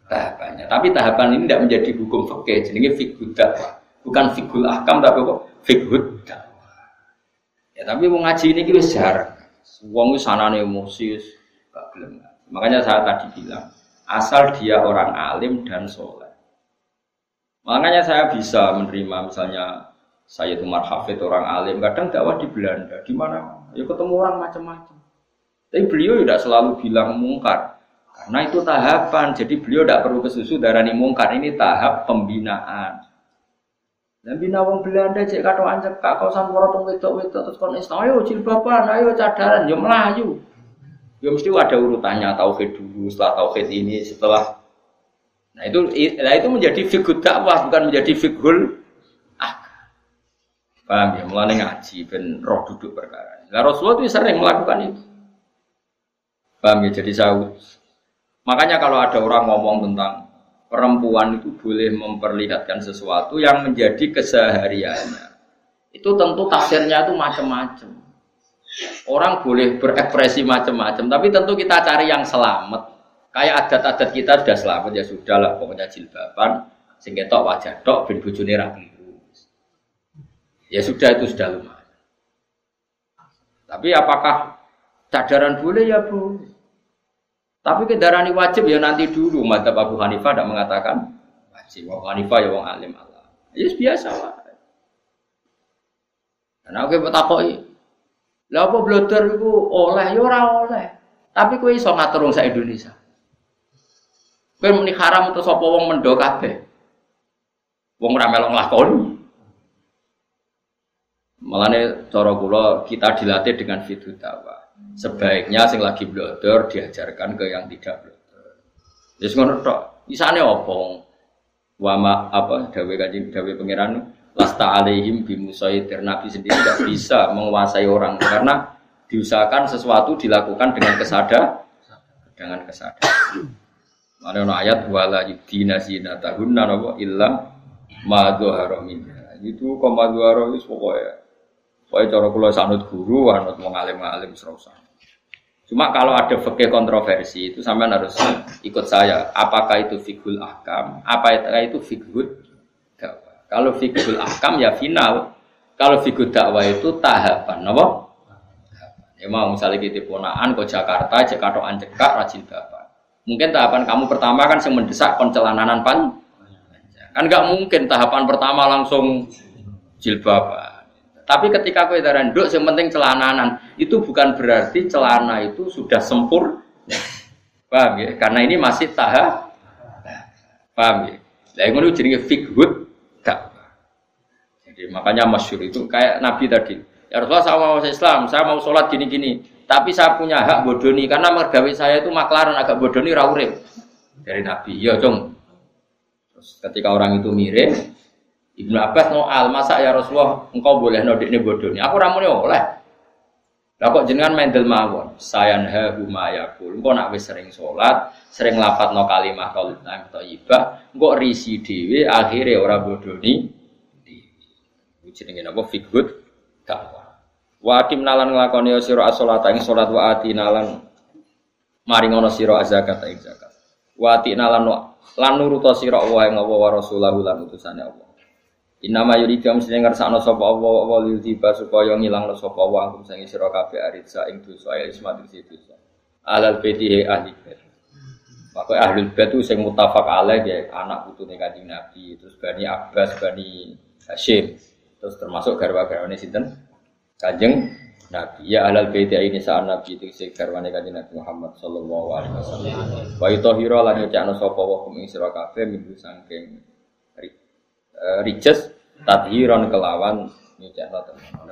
Tahapannya. Tapi tahapan ini tidak menjadi hukum jenenge fikih dakwah. Bukan fikul ahkam tapi apa? Dakwah. Ya tapi mau ngaji ini kita jarang. Wong sanane emosi gak. Makanya saya tadi bilang, asal dia orang alim dan soleh. Makanya saya bisa menerima misalnya saya itu Hafid orang alim, kadang dakwah di Belanda, di mana ya ketemu orang macam-macam. Tapi beliau tidak selalu bilang mungkar. Karena itu tahapan, jadi beliau tidak perlu kesusu darani mungkar ini tahap pembinaan. Dan bina wong Belanda cek kado anjek kak kau tong wedok wedok terus kon islam ayo jilbaban ayo cadaran yo melayu. Yo mesti ada urutannya tauhid dulu setelah tauhid ini setelah Nah itu nah itu menjadi figur dakwah bukan menjadi figur ah. Paham ya? Mulai ngaji ben roh duduk perkara. Nah Rasulullah itu sering melakukan itu. Paham ya? Jadi saya Makanya kalau ada orang ngomong tentang perempuan itu boleh memperlihatkan sesuatu yang menjadi kesehariannya, itu tentu tafsirnya itu macam-macam. Orang boleh berekspresi macam-macam, tapi tentu kita cari yang selamat. Kayak adat-adat kita sudah selamat ya sudah lah pokoknya jilbaban, sehingga tok wajah tok bin bujuni Ya sudah itu sudah lumayan. Tapi apakah cadaran boleh ya bu? Tapi kendaraan wajib ya nanti dulu. Mata Abu Hanifah tidak mengatakan wajib. Abu Hanifah ya wong alim Allah. Ya biasa lah. Karena aku bertakoi. Lah apa itu oleh ya ora oleh. Tapi kowe iso ngatur wong Indonesia. Kowe muni haram atau sapa wong mendo kabeh. Wong ora melok. Malane cara kula kita dilatih dengan fitu dakwah. Sebaiknya sing lagi blodor diajarkan ke yang tidak blodor. Ya ngono tok. Isane opo? Wama apa dawe kanjeng dawe pangeran lasta alaihim bimusaitir nabi sendiri tidak bisa menguasai orang karena diusahakan sesuatu dilakukan dengan kesadar dengan kesadaran. Mana no ayat wala yudina zinatahunna napa illa ma dhahara Itu koma dhahara itu pokoknya Pokoknya cara kula sanut guru, anut mau ngalim-ngalim serasa. Cuma kalau ada fakir kontroversi itu sampean harus ikut saya. Apakah itu fikul ahkam? Apa itu fikul? Kalau fikul ahkam ya final. Kalau fikul dakwah itu tahapan, apa? Ya misalnya kita ponaan ke Jakarta, Jakarta anjekak rajin bapak. Mungkin tahapan kamu pertama kan yang mendesak koncelananan pan. Kan nggak mungkin tahapan pertama langsung jilbab. Tapi ketika kue darah nduk, yang penting celananan itu bukan berarti celana itu sudah sempurna. Paham ya? Karena ini masih tahap. Paham ya? Lah ngono jenenge fikhud dakwah. Jadi makanya masyur itu kayak Nabi tadi. Ya Rasulullah saya mau Islam, saya mau sholat gini-gini. Tapi saya punya hak bodoni karena mergawe saya itu maklaran agak bodoni rawurim dari Nabi. Ya dong. Terus ketika orang itu mirip, Ibnu Abbas al masa ya Rasulullah engkau boleh nodik ini bodoni. Aku ramune oleh. Lah kok jenengan mendel mawon. Sayan ha humayakul. Engkau nak wis sering sholat, sering lafat no kalimah thayyibah, engkau risi dhewe akhirnya ora bodoni. Jenenge napa figur dakwah. Wa atim nalan nglakoni sira as-sholata ing salat wa ati nalan maringono sira zakat ing zakat. Wa ati nalan lan nuruta sira Allah ing Allah wa rasulahu lan utusane Allah. Inama yuridu mesti ngersakno sapa Allah wa tiba supaya ngilangno sapa Allah angkum sing sira kabeh aritsa ing dosa ismat dosa. Alal beti ahli bait. Maka ahli bait itu sing mutafak alaih ya anak putune Kanjeng Nabi, terus Bani Abbas, Bani Hashim, terus termasuk garwa-garwane sinten? Kanjeng Nabi ya alal baiti ini saat Nabi itu sing garwane Kanjeng Nabi Muhammad sallallahu alaihi wasallam. Wa yutahhira lan nyucikno sapa wa kum ing sira kabeh minggu saking rijes tadhiran kelawan nyucikno tenan